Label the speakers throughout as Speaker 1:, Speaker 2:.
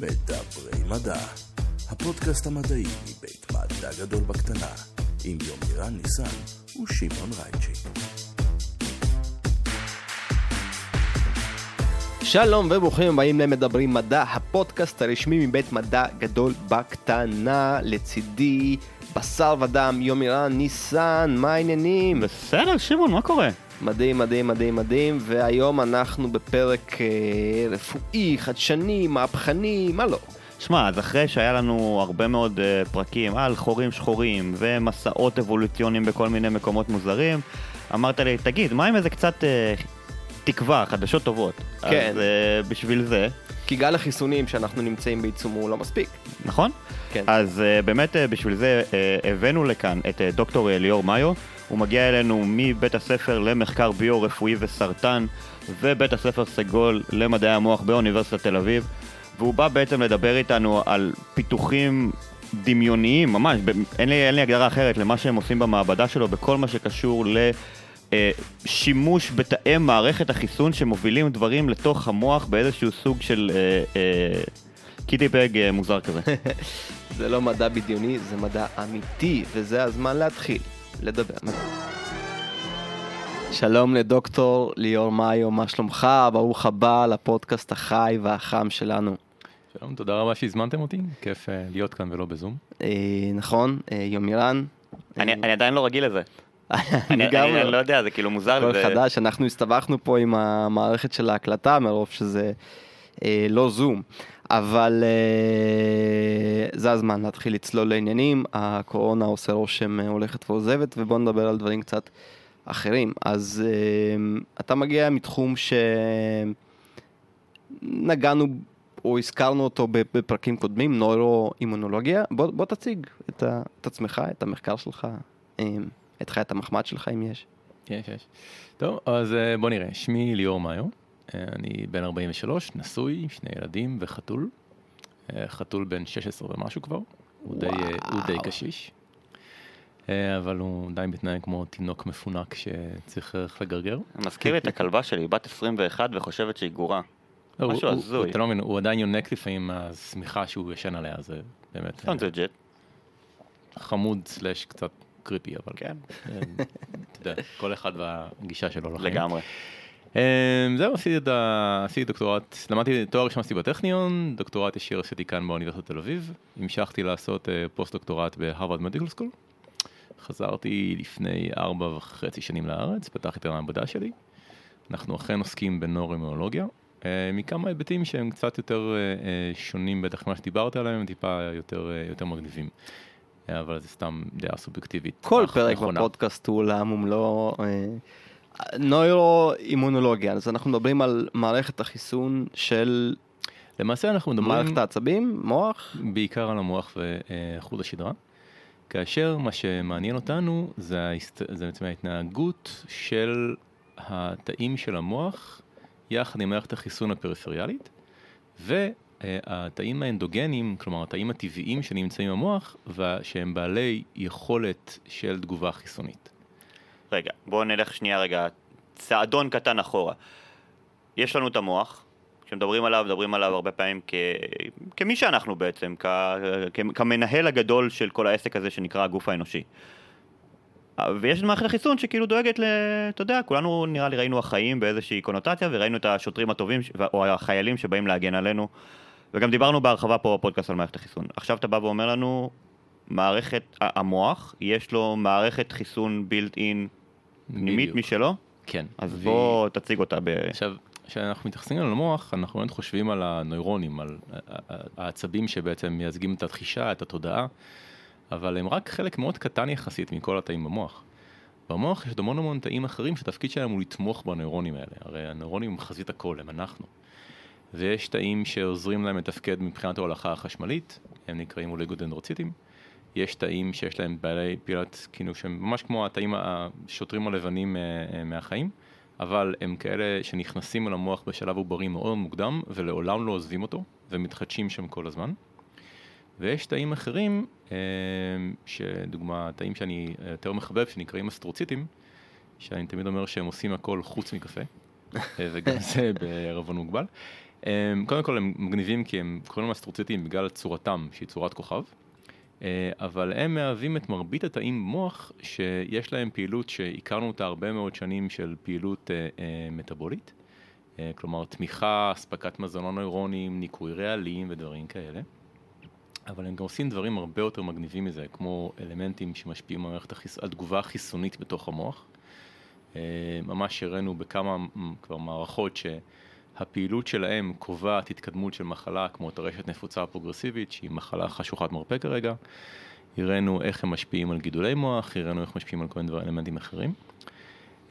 Speaker 1: מדברי מדע, הפודקאסט המדעי מבית מדע גדול בקטנה, עם יומירן ניסן ושמעון רייצ'י.
Speaker 2: שלום וברוכים הבאים למדברים מדע, הפודקאסט הרשמי מבית מדע גדול בקטנה, לצידי בשר ודם, יומירן ניסן, מה העניינים?
Speaker 3: בסדר, שמעון, מה קורה?
Speaker 2: מדהים, מדהים, מדהים, מדהים, והיום אנחנו בפרק אה, רפואי, חדשני, מהפכני, מה לא?
Speaker 3: שמע, אז אחרי שהיה לנו הרבה מאוד uh, פרקים על חורים שחורים ומסעות אבולוציוניים בכל מיני מקומות מוזרים, אמרת לי, תגיד, מה עם איזה קצת uh, תקווה, חדשות טובות?
Speaker 2: כן.
Speaker 3: אז uh, בשביל זה,
Speaker 2: כי גל החיסונים שאנחנו נמצאים בעיצומו לא מספיק.
Speaker 3: נכון?
Speaker 2: כן.
Speaker 3: אז uh, באמת uh, בשביל זה uh, הבאנו לכאן את uh, דוקטור ליאור מאיו, הוא מגיע אלינו מבית הספר למחקר ביו-רפואי וסרטן ובית הספר סגול למדעי המוח באוניברסיטת תל אביב והוא בא בעצם לדבר איתנו על פיתוחים דמיוניים, ממש, אין לי, אין לי הגדרה אחרת למה שהם עושים במעבדה שלו בכל מה שקשור לשימוש בתאי מערכת החיסון שמובילים דברים לתוך המוח באיזשהו סוג של אה, אה, קיטי בג אה, מוזר כזה.
Speaker 2: זה לא מדע בדיוני, זה מדע אמיתי, וזה הזמן להתחיל לדבר מדע. שלום לדוקטור ליאור מאיו, מה שלומך? ברוך הבא לפודקאסט החי והחם שלנו.
Speaker 4: שלום, תודה רבה שהזמנתם אותי, כיף אה, להיות כאן ולא בזום.
Speaker 2: אה, נכון, אה, יומירן.
Speaker 3: אני, אני עדיין לא רגיל לזה. אני,
Speaker 2: גם
Speaker 3: אני,
Speaker 2: לא.
Speaker 3: לא יודע, זה כאילו מוזר.
Speaker 2: הכל
Speaker 3: זה...
Speaker 2: חדש, אנחנו הסתבכנו פה עם המערכת של ההקלטה מרוב שזה אה, לא זום, אבל אה, זה הזמן להתחיל לצלול לעניינים, הקורונה עושה רושם אה, הולכת ועוזבת ובואו נדבר על דברים קצת אחרים. אז אה, אתה מגיע מתחום שנגענו או הזכרנו אותו בפרקים קודמים, נוירו-אימונולוגיה, בוא, בוא תציג את, ה, את עצמך, את המחקר שלך, אה, את חיית המחמד שלך אם יש.
Speaker 4: יש, יש. טוב, אז בוא נראה, שמי ליאור מאיו, אני בן 43, נשוי, שני ילדים וחתול. אה, חתול בן 16 ומשהו כבר, הוא די, אה, הוא די. קשיש. אה, אבל הוא די מתנהג כמו תינוק מפונק שצריך איך לגרגר.
Speaker 3: מזכיר לי את הכלבה שלי, בת 21 וחושבת שהיא גורה.
Speaker 4: לא,
Speaker 3: משהו הזוי.
Speaker 4: אתה לא מבין, הוא עדיין יונק לפעמים מהשמיכה שהוא ישן עליה, זה באמת
Speaker 3: סתם זה ג'ט.
Speaker 4: אה, חמוד סלאש קצת קריפי, אבל
Speaker 3: כן.
Speaker 4: אה, אתה יודע, כל אחד והגישה שלו לחיים.
Speaker 3: לגמרי.
Speaker 4: אה, זהו, עשיתי את דוקטורט, למדתי תואר ראשון עשיתי בטכניון, דוקטורט ישיר עשיתי כאן באוניברסיטת תל אביב, המשכתי לעשות אה, פוסט דוקטורט בהרווארד Medical School, חזרתי לפני ארבע וחצי שנים לארץ, פתחתי את המעבדה שלי, אנחנו אכן עוסקים בנורוימולוגיה, אה, מכמה היבטים שהם קצת יותר אה, שונים בטח ממה שדיברת עליהם, טיפה יותר, יותר מגניבים. אבל זה סתם דעה סובייקטיבית.
Speaker 2: כל פרק
Speaker 4: נכונה.
Speaker 2: בפודקאסט הוא עולם ומלואו. נוירו-אימונולוגיה, אז אנחנו מדברים על מערכת החיסון של
Speaker 4: למעשה אנחנו מדברים...
Speaker 2: מערכת העצבים, מוח.
Speaker 4: בעיקר על המוח וחוט השדרה, כאשר מה שמעניין אותנו זה, ההסת... זה בעצם ההתנהגות של התאים של המוח יחד עם מערכת החיסון הפריפריאלית, והתאים האנדוגנים, כלומר התאים הטבעיים שנמצאים במוח, ושהם בעלי יכולת של תגובה חיסונית.
Speaker 3: רגע, בואו נלך שנייה רגע, צעדון קטן אחורה. יש לנו את המוח, כשמדברים עליו, מדברים עליו הרבה פעמים כ... כמי שאנחנו בעצם, כ... כ... כמנהל הגדול של כל העסק הזה שנקרא הגוף האנושי. ויש את מערכת החיסון שכאילו דואגת ל... אתה יודע, כולנו נראה לי ראינו החיים באיזושהי קונוטציה וראינו את השוטרים הטובים ש- או החיילים שבאים להגן עלינו וגם דיברנו בהרחבה פה בפודקאסט על מערכת החיסון. עכשיו אתה בא ואומר לנו, מערכת, המוח, יש לו מערכת חיסון בילט אין פנימית. משלו?
Speaker 4: כן.
Speaker 3: אז
Speaker 4: והיא-
Speaker 3: בוא תציג אותה ב...
Speaker 4: עכשיו, כשאנחנו מתייחסים על המוח, אנחנו באמת חושבים על הנוירונים, על העצבים שבעצם מייצגים את התחישה, את התודעה, אבל הם רק חלק מאוד קטן יחסית מכל התאים במוח. במוח יש עוד המון המון תאים אחרים שהתפקיד שלהם הוא לתמוך בנוירונים האלה, הרי הנוירונים הם חזית הכל, הם אנחנו. ויש תאים שעוזרים להם לתפקד מבחינת ההולכה החשמלית, הם נקראים אוליגודנדרוציטים. יש תאים שיש להם בעלי פעילת, כאילו שהם ממש כמו התאים השוטרים הלבנים אה, אה, מהחיים, אבל הם כאלה שנכנסים אל המוח בשלב עוברי מאוד מוקדם ולעולם לא עוזבים אותו ומתחדשים שם כל הזמן. ויש תאים אחרים, אה, שדוגמה, תאים שאני יותר מחבב, שנקראים אסטרוציטים, שאני תמיד אומר שהם עושים הכל חוץ מקפה, וגם זה בערבון מוגבל. קודם כל הם מגניבים כי הם קוראים להם אסטרוציטים בגלל צורתם, שהיא צורת כוכב, אבל הם מהווים את מרבית התאים במוח שיש להם פעילות שהכרנו אותה הרבה מאוד שנים של פעילות אה, אה, מטאבולית, אה, כלומר תמיכה, אספקת מזון נוירונים, ניקוי רעלים ודברים כאלה. אבל הם גם עושים דברים הרבה יותר מגניבים מזה, כמו אלמנטים שמשפיעים על, החיס... על תגובה חיסונית בתוך המוח. אה, ממש הראינו בכמה כבר מערכות שהפעילות שלהם קובעת התקדמות של מחלה כמו טרשת נפוצה פרוגרסיבית, שהיא מחלה חשוכת מרפא כרגע. הראינו איך הם משפיעים על גידולי מוח, הראינו איך משפיעים על כל מיני אלמנטים אחרים.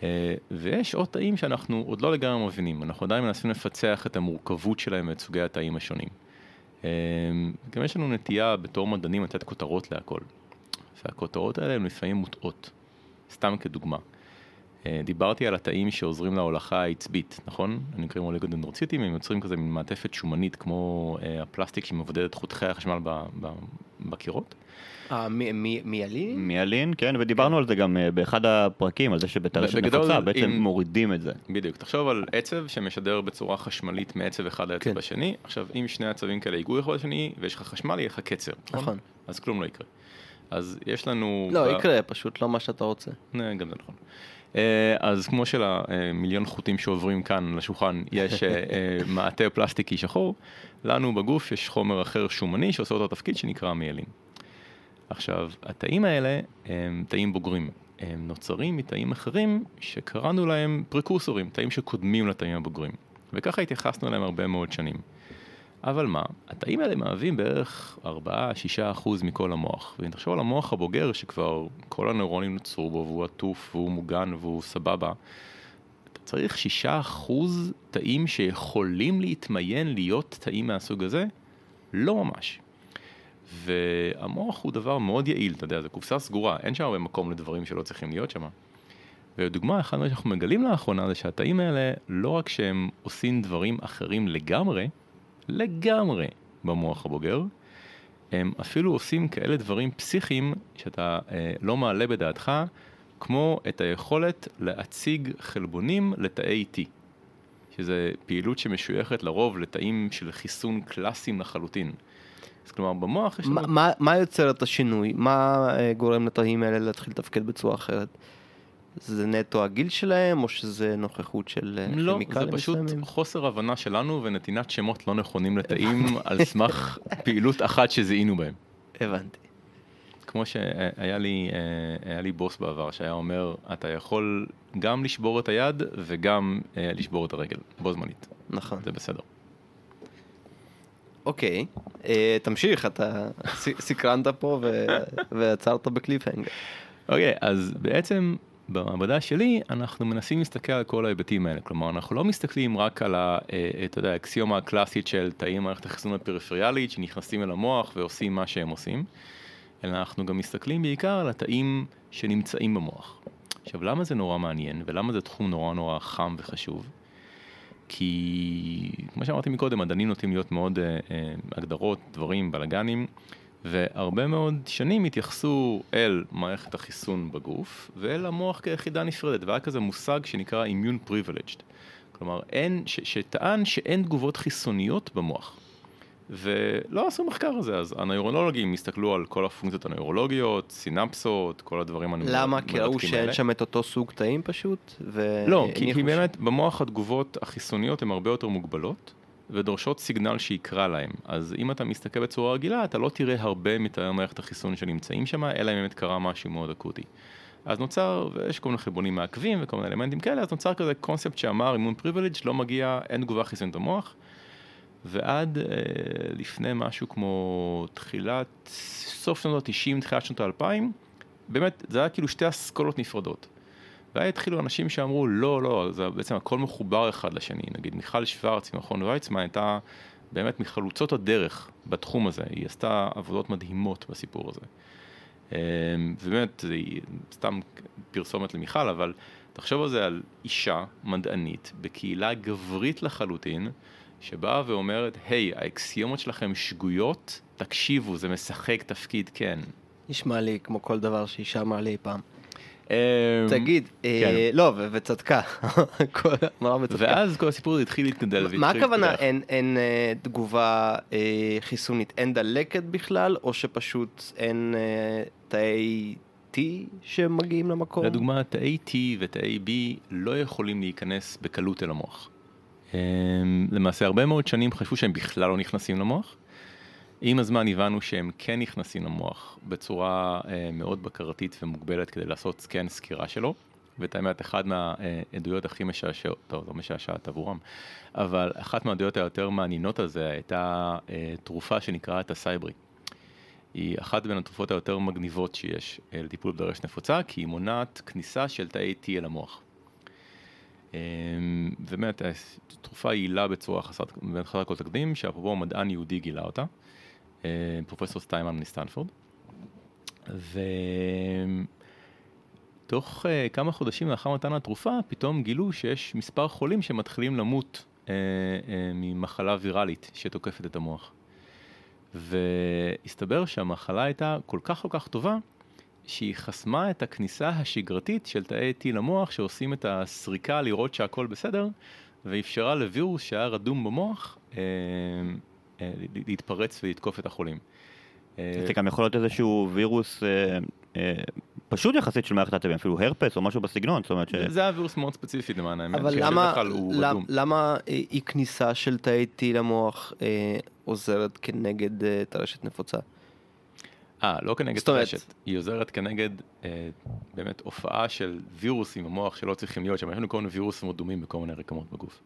Speaker 4: אה, ויש עוד תאים שאנחנו עוד לא לגמרי מבינים, אנחנו עדיין מנסים לפצח את המורכבות שלהם ואת סוגי התאים השונים. אה, גם יש לנו נטייה בתור מדענים לתת כותרות להכל, והכותרות האלה הן לפעמים מוטעות, סתם כדוגמה. אה, דיברתי על התאים שעוזרים להולכה העצבית, נכון? הם נקראים אוליגודנדרוציטים, הם יוצרים כזה מין מעטפת שומנית כמו הפלסטיק שמבודד את חותכי החשמל בקירות.
Speaker 2: אה, מיילין?
Speaker 3: מיילין, כן, ודיברנו על זה גם אה, באחד הפרקים, על זה שבטרשת נפוצה בעצם
Speaker 4: אם-
Speaker 3: מורידים את זה.
Speaker 4: בדיוק, תחשוב על עצב שמשדר בצורה חשמלית מעצב אחד לעצב
Speaker 2: כן.
Speaker 4: השני, עכשיו אם שני עצבים כאלה ייגעו אחד לשני ויש לך חשמל יהיה לך קצר,
Speaker 2: נכון.
Speaker 4: אז כלום לא יקרה. אז יש לנו...
Speaker 2: לא,
Speaker 4: ב-
Speaker 2: יקרה, פשוט לא מה שאתה רוצה.
Speaker 4: אה, גם זה נכון. אה, אז כמו שלמיליון חוטים שעוברים כאן לשולחן יש אה, אה, מעטה פלסטיקי שחור, לנו בגוף יש חומר אחר שומני שעושה אותו תפקיד שנקרא מיילין. עכשיו, התאים האלה הם תאים בוגרים. הם נוצרים מתאים אחרים שקראנו להם פרקורסורים, תאים שקודמים לתאים הבוגרים. וככה התייחסנו אליהם הרבה מאוד שנים. אבל מה, התאים האלה מהווים בערך 4-6% מכל המוח. ואם תחשוב על המוח הבוגר שכבר כל הנוירונים נוצרו בו והוא עטוף והוא מוגן והוא סבבה, אתה צריך 6% תאים שיכולים להתמיין להיות תאים מהסוג הזה? לא ממש. והמוח הוא דבר מאוד יעיל, אתה יודע, זו קופסה סגורה, אין שם הרבה מקום לדברים שלא צריכים להיות שם. ודוגמה, מה שאנחנו מגלים לאחרונה זה שהתאים האלה, לא רק שהם עושים דברים אחרים לגמרי, לגמרי במוח הבוגר, הם אפילו עושים כאלה דברים פסיכיים שאתה אה, לא מעלה בדעתך, כמו את היכולת להציג חלבונים לתאי T, שזה פעילות שמשויכת לרוב לתאים של חיסון קלאסיים לחלוטין. אז כלומר במוח יש לנו...
Speaker 2: מה- מה- מה יוצר את השינוי? מה אה, גורם לתאים האלה להתחיל לתפקד בצורה אחרת? זה נטו הגיל שלהם, או שזה נוכחות של אה,
Speaker 4: לא,
Speaker 2: כימיקלים
Speaker 4: זה פשוט
Speaker 2: מסוימים?
Speaker 4: חוסר הבנה שלנו ונתינת שמות לא נכונים לתאים על סמך פעילות אחת שזיהינו בהם.
Speaker 2: הבנתי.
Speaker 4: כמו שהיה לי, אה, היה לי בוס בעבר שהיה אומר, אתה יכול גם לשבור את היד וגם אה, לשבור את הרגל, בו זמנית.
Speaker 2: נכון.
Speaker 4: זה בסדר.
Speaker 2: אוקיי, תמשיך, אתה סקרנת פה ועצרת בקליפהנגר.
Speaker 4: אוקיי, אז בעצם במעבדה שלי אנחנו מנסים להסתכל על כל ההיבטים האלה. כלומר, אנחנו לא מסתכלים רק על. אה, יודע, האקסיומה הקלאסית של תאים מערכת החיסון הפריפריאלית שנכנסים אל המוח ועושים מה שהם עושים, אלא אנחנו גם מסתכלים בעיקר על התאים שנמצאים במוח. עכשיו, למה זה נורא מעניין ולמה זה תחום נורא נורא חם וחשוב? כי כמו שאמרתי מקודם, מדענים נוטים להיות מאוד אה, אה, הגדרות, דברים, בלאגנים, והרבה מאוד שנים התייחסו אל מערכת החיסון בגוף ואל המוח כיחידה נפרדת, והיה כזה מושג שנקרא immune privileged. כלומר, אין, ש, שטען שאין תגובות חיסוניות במוח. ולא עשו מחקר על זה, אז הנוירולוגים הסתכלו על כל הפונקציות הנוירולוגיות, סינפסות, כל הדברים
Speaker 2: למה? כי ראו שאין. שם את אותו סוג תאים פשוט? ו-
Speaker 4: לא, כי, כי באמת במוח התגובות החיסוניות הן הרבה יותר מוגבלות ודורשות סיגנל שיקרא להם. אז אם אתה מסתכל בצורה רגילה, אתה לא תראה הרבה מתאי מערכת החיסון שנמצאים שם, אלא אם באמת קרה משהו מאוד אקוטי. אז נוצר, ויש כל מיני חלבונים מעכבים וכל מיני אלמנטים כאלה, אז נוצר כזה קונספט שאמר אימון פריבילג' לא מגיע, אין תגובה חיסונית במוח. ועד אה, לפני משהו כמו תחילת, סוף שנות ה-90, תחילת שנות ה-2000, באמת, זה היה כאילו שתי אסכולות נפרדות. ואז התחילו אנשים שאמרו, לא, לא, זה בעצם הכל מחובר אחד לשני. נגיד מיכל שוורץ ממכון ויצמן הייתה באמת מחלוצות הדרך בתחום הזה, היא עשתה עבודות מדהימות בסיפור הזה. אה, ובאמת, זה סתם פרסומת למיכל, אבל תחשוב על זה על אישה מדענית בקהילה גברית לחלוטין, שבאה ואומרת, היי, האקסיומות שלכם שגויות, תקשיבו, זה משחק תפקיד כן.
Speaker 2: נשמע לי כמו כל דבר שאישה אמרה לי פעם.
Speaker 4: אמ,
Speaker 2: תגיד, אה,
Speaker 4: כן.
Speaker 2: לא, וצדקה.
Speaker 4: ואז כל הסיפור הזה התחיל להתגדל והתחיל
Speaker 2: מה הכוונה. אין, אה, תגובה אה, חיסונית? אין דלקת בכלל, או שפשוט אין תאי T שמגיעים למקום?
Speaker 4: לדוגמה, תאי T ותאי B לא יכולים להיכנס בקלות אל המוח. אמ, למעשה, הרבה מאוד שנים חשבו שהם בכלל לא נכנסים למוח. עם הזמן הבנו שהם כן נכנסים למוח בצורה אה, מאוד בקרתית ומוגבלת כדי לעשות סקן סקירה שלו. ואת האמת, אחת מהעדויות הכי משעשעות, טוב, לא משעשעת עבורם, אבל אחת מהעדויות היותר מעניינות על זה הייתה אה, תרופה שנקראת הסייברי. היא אחת בין התרופות היותר מגניבות שיש אה, לטיפול בדרשת נפוצה, כי היא מונעת כניסה של תאי T אל המוח. אה, ובאמת, אה, תרופה יעילה בצורה חסרת, באמת חסרת כל תקדים, שאפרופו מדען יהודי גילה אותה, פרופסור סטיימן מסטנפורד. ותוך אה, כמה חודשים לאחר מתן התרופה, פתאום גילו שיש מספר חולים שמתחילים למות אה, אה, ממחלה ויראלית שתוקפת את המוח. והסתבר שהמחלה הייתה כל כך כל כך טובה, שהיא חסמה את הכניסה השגרתית של תאי T למוח שעושים את הסריקה לראות שהכל בסדר, ואפשרה לווירוס שהיה רדום במוח אה, אה, להתפרץ ולתקוף את החולים. אה,
Speaker 3: זה גם יכול להיות איזשהו וירוס אה, אה, פשוט יחסית של מערכת העצבים, אפילו הרפס או משהו בסגנון, זאת אומרת ש...
Speaker 4: זה היה וירוס מאוד ספציפי למען האמת,
Speaker 2: אבל למה, למ- אי כניסה של תאי T למוח אה, עוזרת כנגד אה, טרשת נפוצה?
Speaker 4: אה, לא כנגד טרשת, היא עוזרת כנגד אה, באמת הופעה של וירוסים במוח שלא צריכים להיות שם, יש לנו כל מיני וירוסים רדומים בכל מיני רקמות בגוף.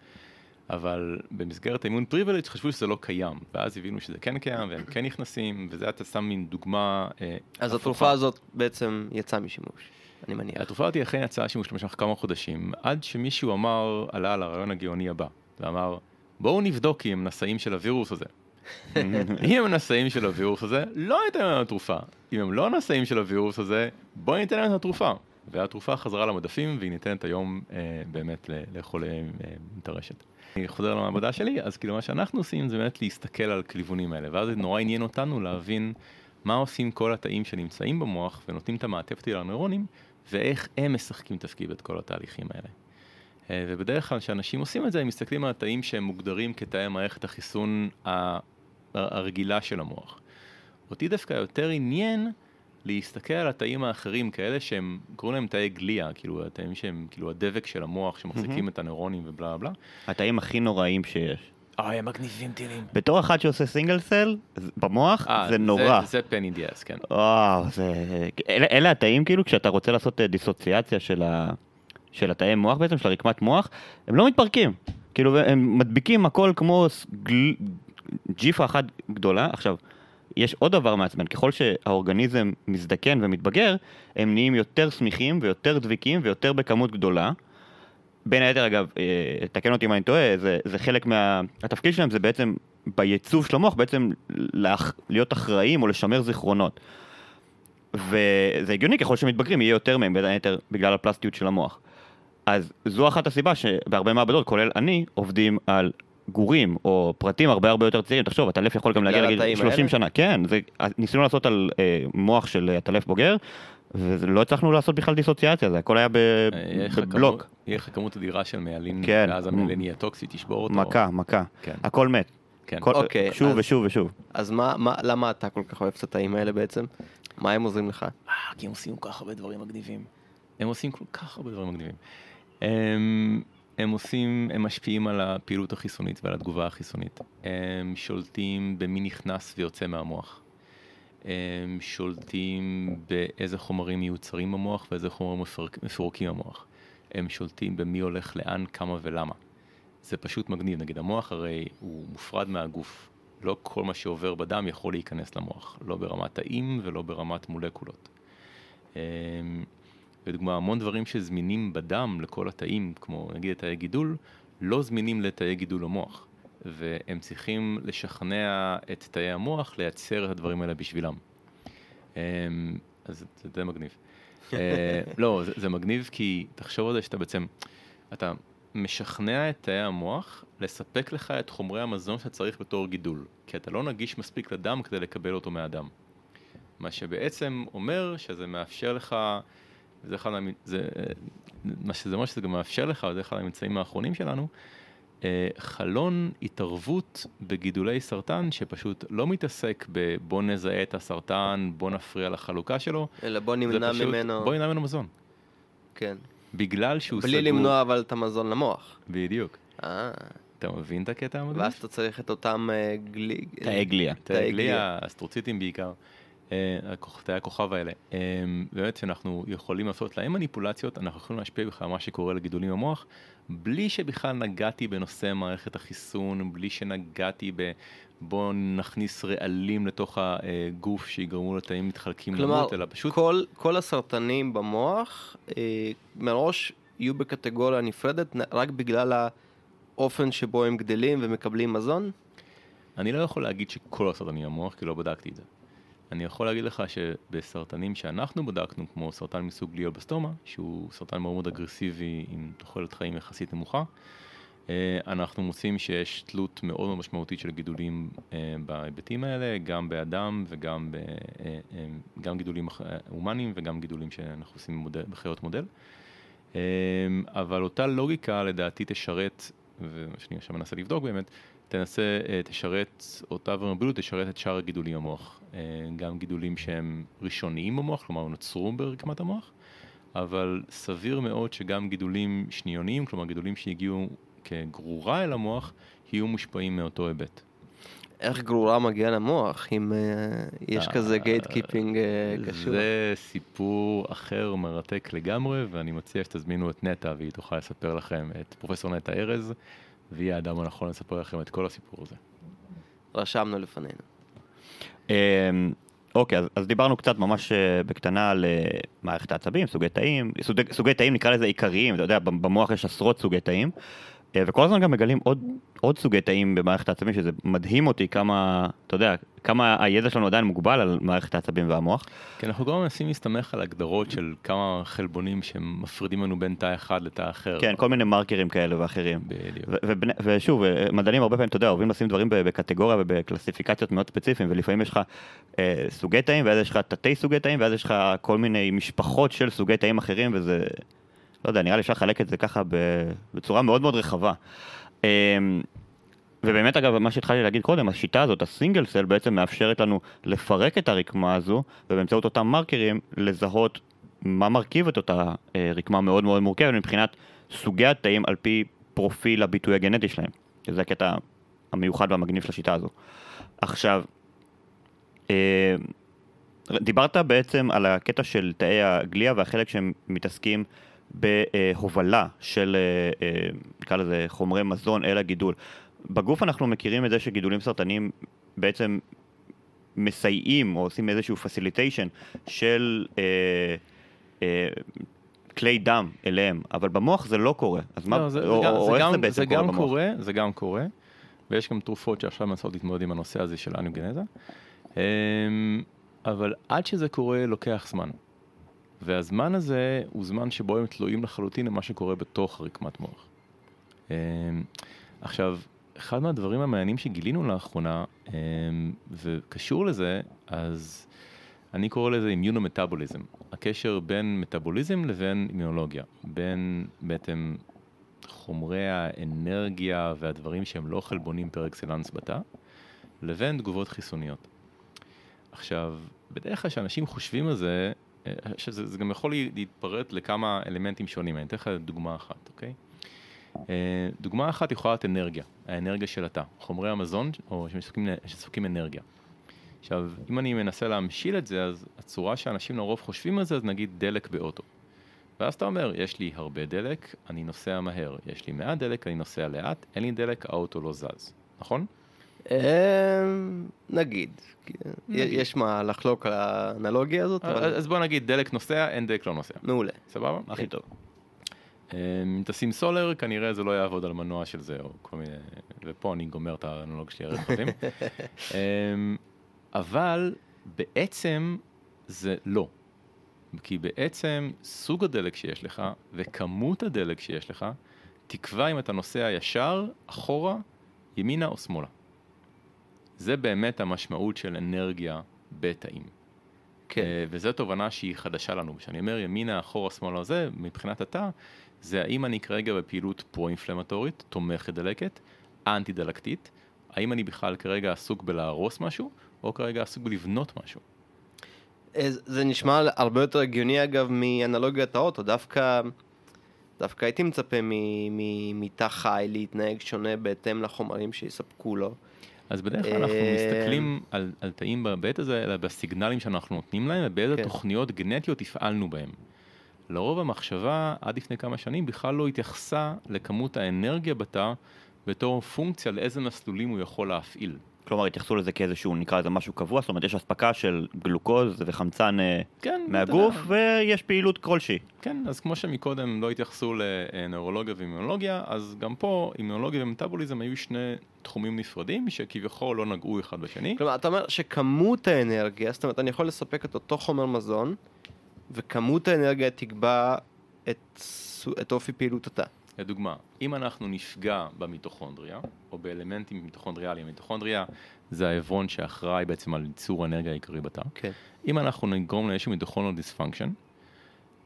Speaker 4: אבל במסגרת האימון פריבילג' חשבו שזה לא קיים, ואז הבינו שזה כן קיים והם כן נכנסים, וזה אתה שם מין דוגמה אה,
Speaker 2: אז
Speaker 4: הפוכה.
Speaker 2: התרופה הזאת בעצם יצאה משימוש, אני מניח.
Speaker 4: התרופה הזאת אכן יצאה שימוש במשך כמה חודשים, עד שמישהו אמר, עלה על הרעיון הגאוני הבא, ואמר, בואו נבדוק אם הם נשאים של הווירוס הזה. אם הם נשאים של הווירוס הזה, לא ניתן להם תרופה. אם הם לא נשאים של הווירוס הזה, בואו ניתן להם את התרופה. והתרופה חזרה למדפים והיא ניתנת היום אה, באמת ל- לחולי אה, טרשת. אני חוזר למעבדה שלי, אז כאילו מה שאנחנו עושים זה באמת להסתכל על הכיוונים האלה, ואז זה נורא עניין אותנו להבין מה עושים כל התאים שנמצאים במוח ונותנים את המעטפת לנוירונים, ואיך הם משחקים תפקיד את כל התהליכים האלה. אה, ובדרך כלל כשאנשים עושים את זה, הם מסתכלים על התאים שהם מוגדרים כתאי מערכת החיסון הרגילה של המוח. אותי דווקא יותר עניין להסתכל על התאים האחרים, כאלה שהם, קוראים להם תאי גליה, כאילו התאים שהם כאילו הדבק של המוח שמחזיקים את הנוירונים ובלה בלה.
Speaker 3: התאים הכי נוראים שיש.
Speaker 4: אוי, הם מגניבים טילים.
Speaker 3: בתור אחד שעושה סינגל סל, זה- במוח,
Speaker 4: אה,
Speaker 3: זה נורא.
Speaker 4: זה פן אינדיאס, כן.
Speaker 3: וואו, זה... אלה, אלה התאים כאילו, כשאתה רוצה לעשות אה, דיסוציאציה של, ה... של התאי מוח בעצם, של הרקמת מוח, הם לא מתפרקים. כאילו, הם מדביקים הכל כמו גל... ג'יפה אחת גדולה. עכשיו, יש עוד דבר מעצבן, ככל שהאורגניזם מזדקן ומתבגר, הם נהיים יותר סמיכים ויותר דביקים ויותר בכמות גדולה. בין היתר, אגב, אה, תקן אותי אם אני טועה, זה, זה חלק מה... שלהם זה בעצם, בייצוב של המוח, בעצם לאח... להיות אחראים או לשמר זיכרונות. וזה הגיוני, ככל שמתבגרים יהיה יותר מהם, בין היתר בגלל הפלסטיות של המוח. אז זו אחת הסיבה שבהרבה מעבדות, כולל אני, עובדים על גורים או פרטים הרבה הרבה יותר צעירים. תחשוב, הטלף יכול גם להגיע לגיל
Speaker 2: התאים
Speaker 3: 30
Speaker 2: האלה?
Speaker 3: שנה. כן, זה, ניסינו לעשות על אה, מוח של אה, הטלף בוגר, ולא הצלחנו לעשות בכלל דיסוציאציה, זה הכל היה ב,
Speaker 4: אה,
Speaker 3: בבלוק.
Speaker 4: יהיה לך כמות אדירה של מיילין,
Speaker 3: כן.
Speaker 4: ואז המיילין יהיה טוקסי, תשבור אותו.
Speaker 3: מכה, מכה.
Speaker 4: כן.
Speaker 3: הכל מת.
Speaker 4: כן.
Speaker 3: כל,
Speaker 2: אוקיי,
Speaker 3: שוב
Speaker 2: אז-
Speaker 3: ושוב ושוב.
Speaker 2: אז מה, מה, למה אתה כל כך אוהב את התאים האלה בעצם? מה הם עוזרים לך?
Speaker 4: אה, כי הם עושים כל כך הרבה דברים מגניבים. הם עושים כל כך הרבה דברים מגניבים. הם, עושים, הם משפיעים על הפעילות החיסונית ועל התגובה החיסונית. הם שולטים במי נכנס ויוצא מהמוח. הם שולטים באיזה חומרים מיוצרים במוח ואיזה חומרים מפרק, מפורקים במוח. הם שולטים במי הולך לאן, כמה ולמה. זה פשוט מגניב, נגיד המוח הרי הוא מופרד מהגוף. לא כל מה שעובר בדם יכול להיכנס למוח, לא ברמת תאים ולא ברמת מולקולות. לדוגמה, המון דברים שזמינים בדם לכל התאים, כמו נגיד תאי גידול, לא זמינים לתאי גידול המוח, והם צריכים לשכנע את תאי המוח לייצר את הדברים האלה בשבילם. אמ, אז זה- זה די מגניב. אה, לא, זה, זה מגניב כי תחשוב על זה שאתה בעצם, אתה משכנע את תאי המוח לספק לך את חומרי המזון שאתה צריך בתור גידול, כי אתה לא נגיש מספיק לדם כדי לקבל אותו מהדם. מה שבעצם אומר שזה מאפשר לך זה אחד, זה, מה שזה אומר שזה גם מאפשר לך, זה אחד הממצאים האחרונים שלנו, אה, חלון התערבות בגידולי סרטן שפשוט לא מתעסק בבוא נזהה את הסרטן, בוא נפריע לחלוקה שלו,
Speaker 2: אלא בוא נמנע
Speaker 4: פשוט,
Speaker 2: ממנו,
Speaker 4: בוא נמנע ממנו מזון.
Speaker 2: כן.
Speaker 4: בגלל שהוא
Speaker 2: בלי
Speaker 4: סגור.
Speaker 2: למנוע אבל את המזון למוח.
Speaker 4: בדיוק.
Speaker 2: אה,
Speaker 4: אתה מבין את הקטע המדהים?
Speaker 2: ואז אתה צריך את אותם אה, גלי...
Speaker 3: תאי גליה.
Speaker 2: תאי
Speaker 4: גליה, אסטרוציטים בעיקר, אה, הכוכ- תאי הכוכב האלה. אה, באמת שאנחנו יכולים לעשות להם מניפולציות, אנחנו יכולים להשפיע בכלל על מה שקורה לגידולים במוח, בלי שבכלל נגעתי בנושא מערכת החיסון, בלי שנגעתי ב... בואו נכניס רעלים לתוך הגוף שיגרמו לתאים מתחלקים
Speaker 2: כלומר,
Speaker 4: למות, אלא פשוט...
Speaker 2: כל, כל הסרטנים במוח אה, מראש יהיו בקטגוריה נפרדת רק בגלל האופן שבו הם גדלים ומקבלים מזון?
Speaker 4: אני לא יכול להגיד שכל הסרטנים במוח, כי לא בדקתי את זה. אני יכול להגיד לך שבסרטנים שאנחנו בדקנו, כמו סרטן מסוג גליובסטומה, שהוא סרטן מאוד מאוד אגרסיבי עם תוחלת חיים יחסית נמוכה, אה, אנחנו מוצאים שיש תלות מאוד מאוד משמעותית של גידולים אה, בהיבטים האלה, גם באדם וגם ב, אה, גם גידולים הומניים וגם גידולים שאנחנו עושים בחיות מודל. אבל אותה לוגיקה לדעתי תשרת, ומה עכשיו מנסה לבדוק באמת, תנסה, אה, תשרת, אותה ורמביליות תשרת את שאר הגידולים במוח. אה, גם גידולים שהם ראשוניים במוח, כלומר נוצרו ברקמת המוח, אבל סביר מאוד שגם גידולים שניוניים, כלומר גידולים שהגיעו כגרורה אל המוח, יהיו מושפעים מאותו היבט.
Speaker 2: איך גרורה מגיעה למוח, אם אה, יש
Speaker 4: אה,
Speaker 2: כזה gate keeping קשור?
Speaker 4: זה סיפור אחר מרתק לגמרי, ואני מציע שתזמינו את נטע והיא תוכל לספר לכם, את פרופסור נטע ארז, והיא האדם הנכון לספר לכם את כל הסיפור הזה.
Speaker 2: רשמנו לפנינו.
Speaker 3: אמ, אוקיי, אז, אז דיברנו קצת ממש אה, בקטנה על אה, מערכת העצבים, סוגי תאים, סוגי, סוגי תאים נקרא לזה עיקריים, אתה יודע, במוח יש עשרות סוגי תאים, אה, וכל הזמן גם מגלים עוד, עוד סוגי תאים במערכת העצבים, שזה מדהים אותי כמה, אתה יודע, כמה הידע שלנו עדיין מוגבל על מערכת העצבים והמוח.
Speaker 4: כן, אנחנו גם מנסים להסתמך על הגדרות של כמה חלבונים שמפרידים לנו בין תא אחד לתא אחר.
Speaker 3: כן, כל מיני מרקרים כאלה ואחרים.
Speaker 4: בדיוק.
Speaker 3: ושוב, אה, מדענים הרבה פעמים, אתה יודע, אוהבים לשים דברים בקטגוריה ובקלסיפיקציות מאוד ספציפיים, ולפעמים יש לך אה, סוגי תאים, ואז יש לך תתי סוגי תאים, ואז יש לך כל מיני משפחות של סוגי תאים אחרים, וזה, לא יודע, נראה לי אפשר לחלק את זה ככה בצורה מאוד מאוד רחבה. אה, ובאמת, אגב, מה שהתחלתי להגיד קודם, השיטה הזאת, הסינגל סל, בעצם מאפשרת לנו לפרק את הרקמה הזו, ובאמצעות אותם מרקרים, לזהות מה מרכיב את אותה אה, רקמה מאוד מאוד מורכבת מבחינת סוגי התאים על פי פרופיל הביטוי הגנטי שלהם. שזה הקטע המיוחד והמגניב של השיטה הזו. עכשיו, אה, דיברת בעצם על הקטע של תאי הגליה והחלק שהם מתעסקים בהובלה של, אה, אה, נקרא לזה, חומרי מזון אל הגידול. בגוף אנחנו מכירים את זה שגידולים סרטניים בעצם מסייעים או עושים איזשהו פסיליטיישן של אה, אה, כלי דם אליהם, אבל במוח זה לא קורה. אז מה,
Speaker 4: לא, זה,
Speaker 3: או,
Speaker 4: זה, גם-
Speaker 3: או
Speaker 4: זה,
Speaker 3: איך
Speaker 4: גם,
Speaker 3: זה בעצם
Speaker 4: זה
Speaker 3: קורה במוח?
Speaker 4: קורה, זה גם קורה, ויש גם תרופות שעכשיו מנסות להתמודד עם הנושא הזה של אניוגנזה, אמ, אבל עד שזה קורה לוקח זמן. והזמן הזה הוא זמן שבו הם תלויים לחלוטין למה שקורה בתוך רקמת מוח. אמ, עכשיו, אחד מהדברים המעניינים שגילינו לאחרונה, אמ, וקשור לזה, אז אני קורא לזה אימיונומטאבוליזם, הקשר בין מטאבוליזם לבין אימיונולוגיה, בין בעצם חומרי האנרגיה והדברים שהם לא חלבונים פר אקסלנס בתא, לבין תגובות חיסוניות. עכשיו, בדרך כלל כשאנשים חושבים על זה, שזה זה גם יכול להתפרט לכמה אלמנטים שונים, אני אתן לך דוגמה אחת, אוקיי? אה, דוגמה אחת יכולה להיות אנרגיה, האנרגיה של התא, חומרי המזון או שמספקים, אנרגיה. עכשיו, אם אני מנסה להמשיל את זה, אז הצורה שאנשים לרוב חושבים על זה, אז נגיד דלק באוטו. ואז אתה אומר, יש לי הרבה דלק, אני נוסע מהר. יש לי מעט דלק, אני נוסע לאט, אין לי דלק, האוטו לא זז. נכון?
Speaker 2: אה, נגיד.
Speaker 4: נגיד.
Speaker 2: יש מה לחלוק על האנלוגיה הזאת, אבל
Speaker 4: אז בוא נגיד, דלק נוסע, אין דלק לא נוסע.
Speaker 2: מעולה.
Speaker 4: סבבה?
Speaker 3: הכי טוב.
Speaker 4: אמ, אם תשים סולר, כנראה זה לא יעבוד על מנוע של זה, או כל מיני... ופה אני גומר את האנלוג שלי על רכבים. אמ, אבל בעצם זה לא. כי בעצם סוג הדלק שיש לך וכמות הדלק שיש לך תקבע אם אתה נוסע ישר, אחורה, ימינה או שמאלה. זה באמת המשמעות של אנרגיה בתאים.
Speaker 2: כן.
Speaker 4: אה, וזו תובנה שהיא חדשה לנו. כשאני אומר ימינה, אחורה, שמאלה, זה, מבחינת התא, זה האם אני כרגע בפעילות פרו-אינפלמטורית, תומכת דלקת, אנטי-דלקתית, האם אני בכלל כרגע עסוק בלהרוס משהו, או כרגע עסוק בלבנות משהו.
Speaker 2: אה, זה נשמע הרבה יותר הגיוני אגב מאנלוגיית האוטו, דווקא, דווקא הייתי מצפה מתא חי להתנהג שונה בהתאם לחומרים שיספקו לו.
Speaker 4: אז בדרך כלל אנחנו
Speaker 2: אה,
Speaker 4: מסתכלים על, על תאים בעת הזה, אלא בסיגנלים שאנחנו נותנים להם, ובאיזה
Speaker 2: כן.
Speaker 4: תוכניות גנטיות הפעלנו בהם. לרוב המחשבה עד לפני כמה שנים בכלל לא התייחסה לכמות האנרגיה בתא בתור פונקציה לאיזה מסלולים הוא יכול להפעיל.
Speaker 3: כלומר, התייחסו לזה כאיזשהו, נקרא לזה משהו קבוע, זאת אומרת, יש אספקה של גלוקוז וחמצן אה,
Speaker 4: כן,
Speaker 3: מהגוף. ויש פעילות כלשהי.
Speaker 4: כן, אז כמו שמקודם לא התייחסו לנוירולוגיה ואימונולוגיה, אז גם פה אימונולוגיה ומטאבוליזם היו שני תחומים נפרדים שכביכול לא נגעו אחד בשני.
Speaker 2: כלומר, אתה אומר שכמות האנרגיה, זאת אומרת, אני יכול לספק את אותו חומר מזון, וכמות האנרגיה תקבע את, את אופי פעילות התא.
Speaker 4: לדוגמה, אם אנחנו נפגע במיטוכונדריה, או באלמנטים מיטוכונדריאליים, מיטוכונדריה זה העברון שאחראי בעצם על ייצור האנרגיה העיקרי בתא.
Speaker 2: כן.
Speaker 4: אם אנחנו נגרום לאיזשהו mitochondrial dysfunction,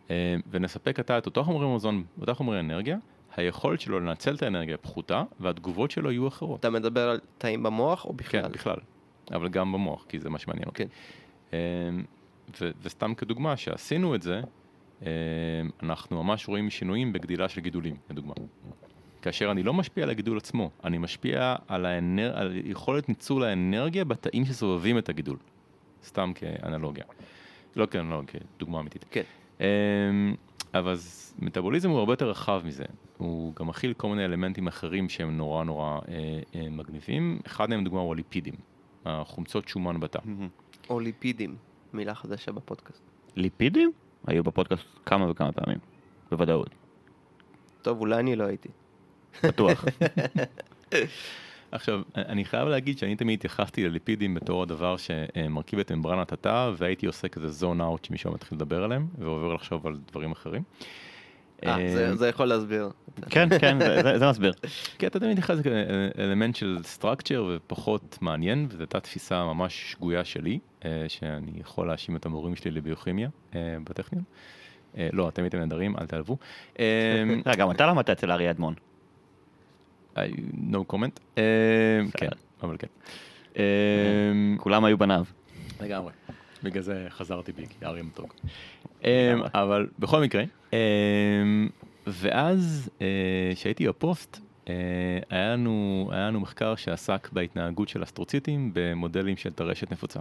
Speaker 4: אה, ונספק לתא את אותו חומרי מזון, אותה חומרי אנרגיה, היכולת שלו לנצל את האנרגיה פחותה, והתגובות שלו יהיו אחרות.
Speaker 2: אתה מדבר על תאים במוח או בכלל?
Speaker 4: כן, בכלל. אבל גם במוח, כי זה מה שמעניין אותי.
Speaker 2: כן.
Speaker 4: אה, וסתם כדוגמה, שעשינו את זה, אנחנו ממש רואים שינויים בגדילה של גידולים, לדוגמה. כאשר אני לא משפיע על הגידול עצמו, אני משפיע על, האנר... על יכולת ניצול האנרגיה בתאים שסובבים את הגידול. סתם כאנלוגיה. לא כאנלוגיה, כדוגמה אמיתית.
Speaker 2: כן.
Speaker 4: אמ, אבל אז מטאבוליזם הוא הרבה יותר רחב מזה. הוא גם מכיל כל מיני אלמנטים אחרים שהם נורא נורא אה, אה, מגניבים. אחד מהם לדוגמה הוא הליפידים, החומצות שומן בתא.
Speaker 2: או ליפידים, מילה חדשה בפודקאסט.
Speaker 3: ליפידים? היו בפודקאסט כמה וכמה פעמים, בוודאות,
Speaker 2: טוב, אולי אני לא הייתי.
Speaker 3: בטוח.
Speaker 4: עכשיו, אני חייב להגיד שאני תמיד התייחסתי לליפידים בתור הדבר שמרכיב את ממברנת התא, והייתי עושה כזה זון אאוט שמישהו מתחיל לדבר עליהם, ועובר לחשוב על דברים אחרים.
Speaker 2: אה, זה- זה יכול להסביר.
Speaker 3: כן, כן, זה- מסביר.
Speaker 4: כי אתה תמיד מתייחס לאלמנט של סטרקצ'ר ופחות מעניין, וזו הייתה תפיסה ממש שגויה שלי, אה, שאני יכול להאשים את המורים שלי לביוכימיה אה, בטכניון. אה, לא, אתם הייתם נהדרים, אל תעלבו. אה,
Speaker 3: אה, גם אתה למדת אצל אריה אדמון.
Speaker 4: אה, no comment. אה, כן, אבל כן. אה,
Speaker 3: כולם היו בניו.
Speaker 4: לגמרי. בגלל זה חזרתי בי, כי אריה מתוק. אמ, אבל בכל מקרה, אמ, ואז אה, כשהייתי בפוסט, אה, היה לנו, היה לנו מחקר שעסק בהתנהגות של אסטרוציטים במודלים של טרשת נפוצה.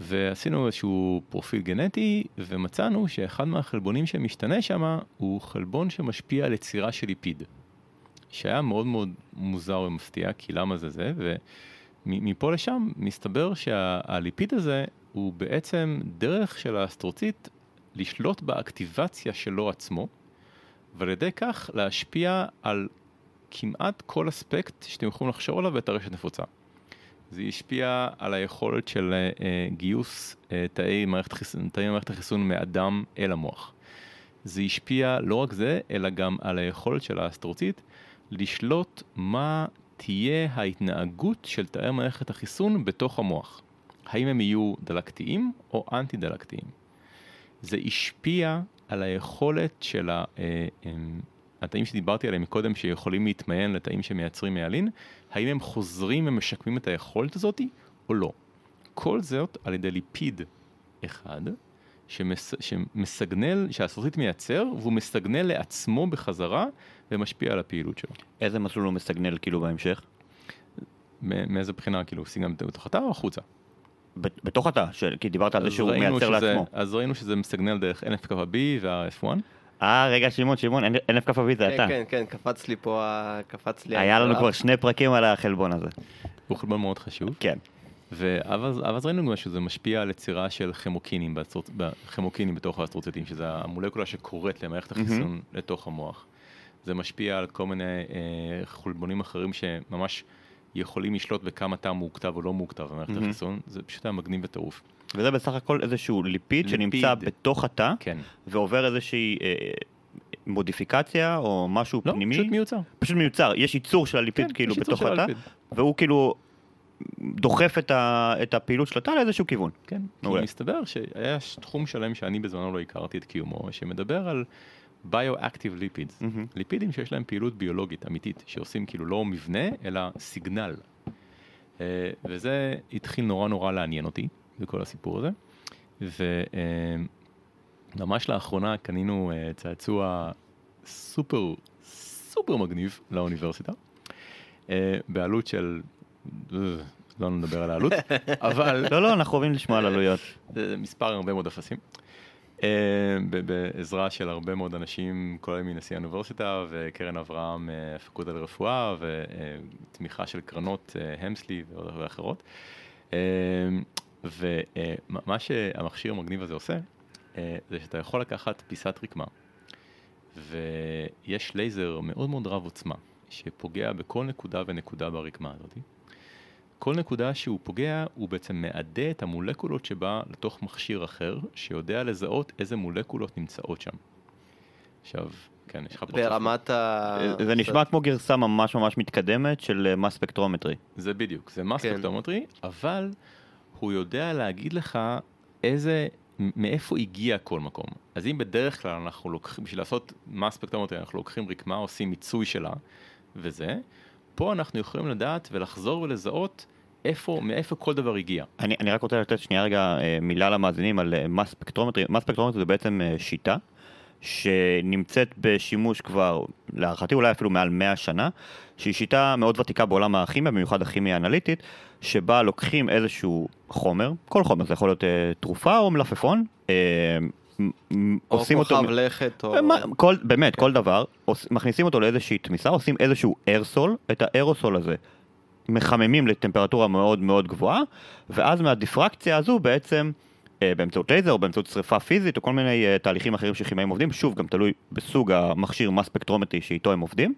Speaker 4: ועשינו איזשהו פרופיל גנטי, ומצאנו שאחד מהחלבונים שמשתנה שם הוא חלבון שמשפיע על יצירה של ליפיד. שהיה מאוד מאוד מוזר ומפתיע, כי למה זה זה, ומפה לשם מסתבר שהליפיד הזה הוא בעצם דרך של האסטרוציט לשלוט באקטיבציה שלו עצמו, ועל ידי כך להשפיע על כמעט כל אספקט שאתם יכולים לחשוב עליו בטרשת נפוצה. זה השפיע על היכולת של אה, גיוס אה, תאי מערכת, חיסון, תאי מערכת החיסון מאדם אל המוח. זה השפיע לא רק זה, אלא גם על היכולת של האסטרוציט לשלוט מה תהיה ההתנהגות של תאי מערכת החיסון בתוך המוח. האם הם יהיו דלקתיים או אנטי דלקתיים. זה השפיע על היכולת של ה, אה, התאים שדיברתי עליהם מקודם שיכולים להתמיין לתאים שמייצרים מיאלין, האם הם חוזרים ומשקמים את היכולת הזאת או לא. כל זאת על ידי ליפיד אחד שמס, שמסגנל, שהאסטרוציט מייצר והוא מסגנל לעצמו בחזרה ומשפיע על הפעילות שלו.
Speaker 3: איזה מסלול הוא מסגנל כאילו בהמשך?
Speaker 4: מאיזה בחינה, כאילו, סיגנל בתוך התא או החוצה?
Speaker 3: ב- בתוך התא, של- כי דיברת על זה
Speaker 4: אז
Speaker 3: שהוא מייצר
Speaker 4: שזה-
Speaker 3: לעצמו.
Speaker 4: אז ראינו שזה מסגנל דרך NFKB וה-F1.
Speaker 3: אה, רגע, שמעון, שמעון, NF כ"ב זה
Speaker 2: כן,
Speaker 3: אתה.
Speaker 2: כן, כן, קפץ לי פה, קפץ לי...
Speaker 3: היה לנו. כבר שני פרקים על החלבון הזה.
Speaker 4: הוא חלבון מאוד חשוב.
Speaker 3: כן.
Speaker 4: ואז אז ראינו גם שזה משפיע על יצירה של חמוקינים, באסטרוצ... חמוקינים בתוך האסטרוציטים, שזה המולקולה שקוראת למערכת החיסון לתוך המוח. זה משפיע על כל מיני אה, חלבונים אחרים שממש יכולים לשלוט בכמה תא מעוקתב או לא מעוקתב במערכת
Speaker 3: מהמם.
Speaker 4: החיסון, זה פשוט היה מגניב בטירוף.
Speaker 3: וזה בסך הכל איזשהו ליפיד
Speaker 4: ליפיד.
Speaker 3: שנמצא בתוך התא,
Speaker 4: כן.
Speaker 3: ועובר איזושהי אה, מודיפיקציה או משהו
Speaker 4: לא,
Speaker 3: פנימי.
Speaker 4: פשוט מיוצר.
Speaker 3: פשוט מיוצר, יש ייצור של הליפיד
Speaker 4: כן,
Speaker 3: כאילו בתוך התא. והוא כאילו דוחף את, ה, את הפעילות של התא לאיזשהו כיוון.
Speaker 4: כן, כי. מסתבר שהיה תחום שלם שאני בזמנו לא הכרתי את קיומו, שמדבר על ביו-אקטיב ליפידס. ליפידים שיש להם פעילות ביולוגית אמיתית, שעושים כאילו לא מבנה, אלא סיגנל. אה, וזה התחיל נורא נורא לעניין אותי, בכל הסיפור הזה. וממש לאחרונה קנינו אה, צעצוע סופר סופר מגניב לאוניברסיטה, אה, בעלות של, אה, לא נדבר על העלות, אבל
Speaker 3: לא, לא, אנחנו אוהבים לשמוע על עלויות.
Speaker 4: זה מספר הרבה מאוד אפסים. אה, בעזרה של הרבה מאוד אנשים, כולל מנשיא האוניברסיטה וקרן אברהם מהפקולטה לרפואה ותמיכה של קרנות אה, המסלי ואחרות. אה, ומה שהמכשיר המגניב הזה עושה, אה, זה שאתה יכול לקחת פיסת רקמה, ויש לייזר מאוד מאוד רב עוצמה, שפוגע בכל נקודה ונקודה ברקמה הזאת. כל נקודה שהוא פוגע, הוא בעצם מעדה את המולקולות שבה לתוך מכשיר אחר, שיודע לזהות איזה מולקולות נמצאות שם. עכשיו, כן, יש לך פה...
Speaker 2: ברמת ה...
Speaker 3: אה, זה נשמע כמו גרסה ממש ממש מתקדמת של מס ספקטרומטרי.
Speaker 4: זה בדיוק, זה מס
Speaker 2: כן.
Speaker 4: ספקטרומטרי, אבל הוא יודע להגיד לך איזה, מאיפה הגיע כל מקום. אז אם בדרך כלל אנחנו לוקחים, בשביל לעשות מס ספקטרומטרי, אנחנו לוקחים רקמה, עושים מיצוי שלה, וזה, פה אנחנו יכולים לדעת ולחזור ולזהות איפה, מאיפה כל דבר הגיע.
Speaker 3: אני, אני רק רוצה לתת שנייה רגע אה, מילה למאזינים על מס ספקטרומטרי. מס ספקטרומטרי זה בעצם אה, שיטה שנמצאת בשימוש כבר, להערכתי אולי אפילו מעל 100 שנה, שהיא שיטה מאוד ותיקה בעולם הכימיה, במיוחד הכימיה האנליטית, שבה לוקחים איזשהו חומר, כל חומר, זה יכול להיות אה, תרופה או מלפפון, אה,
Speaker 2: או
Speaker 3: עושים אותו...
Speaker 2: כוכב לכת, או...
Speaker 3: מה- כל, באמת, כל דבר, מכניסים אותו לאיזושהי תמיסה, עושים איזשהו aerosol, את ה aerosol הזה מחממים לטמפרטורה מאוד מאוד גבוהה, ואז מהדיפרקציה הזו בעצם, אה, באמצעות לייזר או באמצעות שריפה פיזית או כל מיני אה, תהליכים אחרים שכימאים עובדים, שוב, גם תלוי בסוג המכשיר mass spectrometry שאיתו הם עובדים,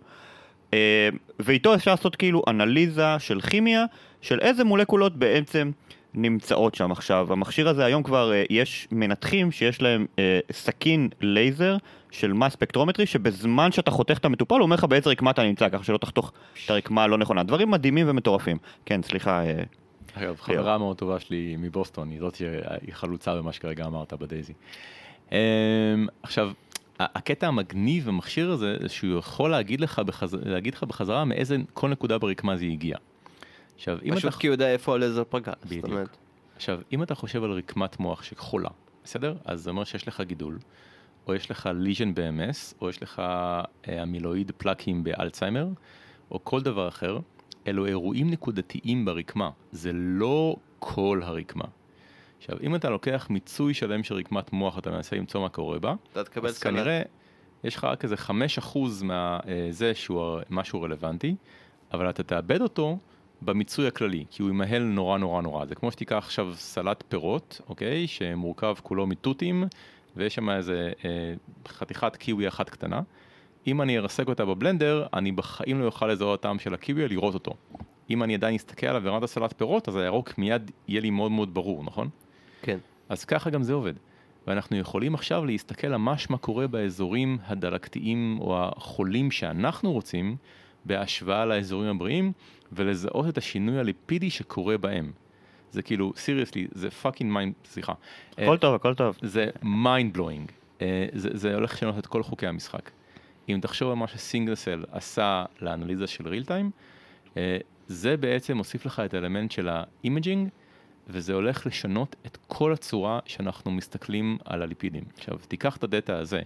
Speaker 3: אה, ואיתו אפשר לעשות כאילו אנליזה של כימיה, של איזה מולקולות בעצם נמצאות שם עכשיו. המכשיר הזה היום כבר, אה, יש מנתחים שיש להם אה, סכין לייזר של מס ספקטרומטרי, שבזמן שאתה חותך את המטופל, הוא אומר לך באיזה רקמה אתה נמצא, ככה שלא תחתוך את הרקמה הלא נכונה. דברים מדהימים ומטורפים. כן, סליחה. אה,
Speaker 4: אגב, חברה מאוד טובה שלי מבוסטון, היא זאת שהיא חלוצה במה שכרגע אמרת בדייזי. אמ, עכשיו, הקטע המגניב במכשיר הזה, זה שהוא יכול להגיד לך, בחז... להגיד לך בחזרה מאיזה כל נקודה ברקמה זה הגיע. עכשיו, אם
Speaker 2: פשוט
Speaker 4: אתה...
Speaker 2: כי הוא יודע איפה הלייזר פגע.
Speaker 4: בדיוק. עכשיו, אם אתה חושב על רקמת מוח שכחולה, בסדר? אז זה אומר שיש לך גידול, או יש לך ליז'ן ב-MS, או יש לך אה, אמילואיד פלאקים באלצהיימר, או כל דבר אחר, אלו אירועים נקודתיים ברקמה, זה לא כל הרקמה. עכשיו, אם אתה לוקח מיצוי שלם של רקמת מוח, אתה מנסה למצוא מה קורה בה,
Speaker 2: אתה תקבל
Speaker 4: אז
Speaker 2: סלט.
Speaker 4: כנראה יש לך רק איזה 5% מזה שהוא משהו רלוונטי, אבל אתה תאבד אותו במיצוי הכללי, כי הוא ימהל נורא נורא נורא. זה כמו שתיקח עכשיו סלט פירות, אוקיי? שמורכב כולו מתותים, ויש שם איזה אה, חתיכת קיווי אחת קטנה. אם אני ארסק אותה בבלנדר, אני בחיים לא אוכל לזהות הטעם של הקיווי, לראות אותו. אם אני עדיין אסתכל עליו ברמת הסלט פירות, אז הירוק מיד יהיה לי מאוד מאוד ברור, נכון?
Speaker 2: כן.
Speaker 4: אז ככה גם זה עובד. ואנחנו יכולים עכשיו להסתכל ממש מה קורה באזורים הדלקתיים או החולים שאנחנו רוצים, בהשוואה לאזורים הבריאים, ולזהות את השינוי הליפידי שקורה בהם. זה כאילו, seriously, זה fucking mind, סליחה.
Speaker 3: הכל טוב, הכל טוב.
Speaker 4: זה mind blowing. זה, זה הולך לשנות את כל חוקי המשחק. אם תחשוב על מה ש single cell עשה לאנליזה של real time, זה בעצם מוסיף לך את האלמנט של ה imaging, וזה הולך לשנות את כל הצורה שאנחנו מסתכלים על הליפידים. עכשיו, תיקח את ה data הזה,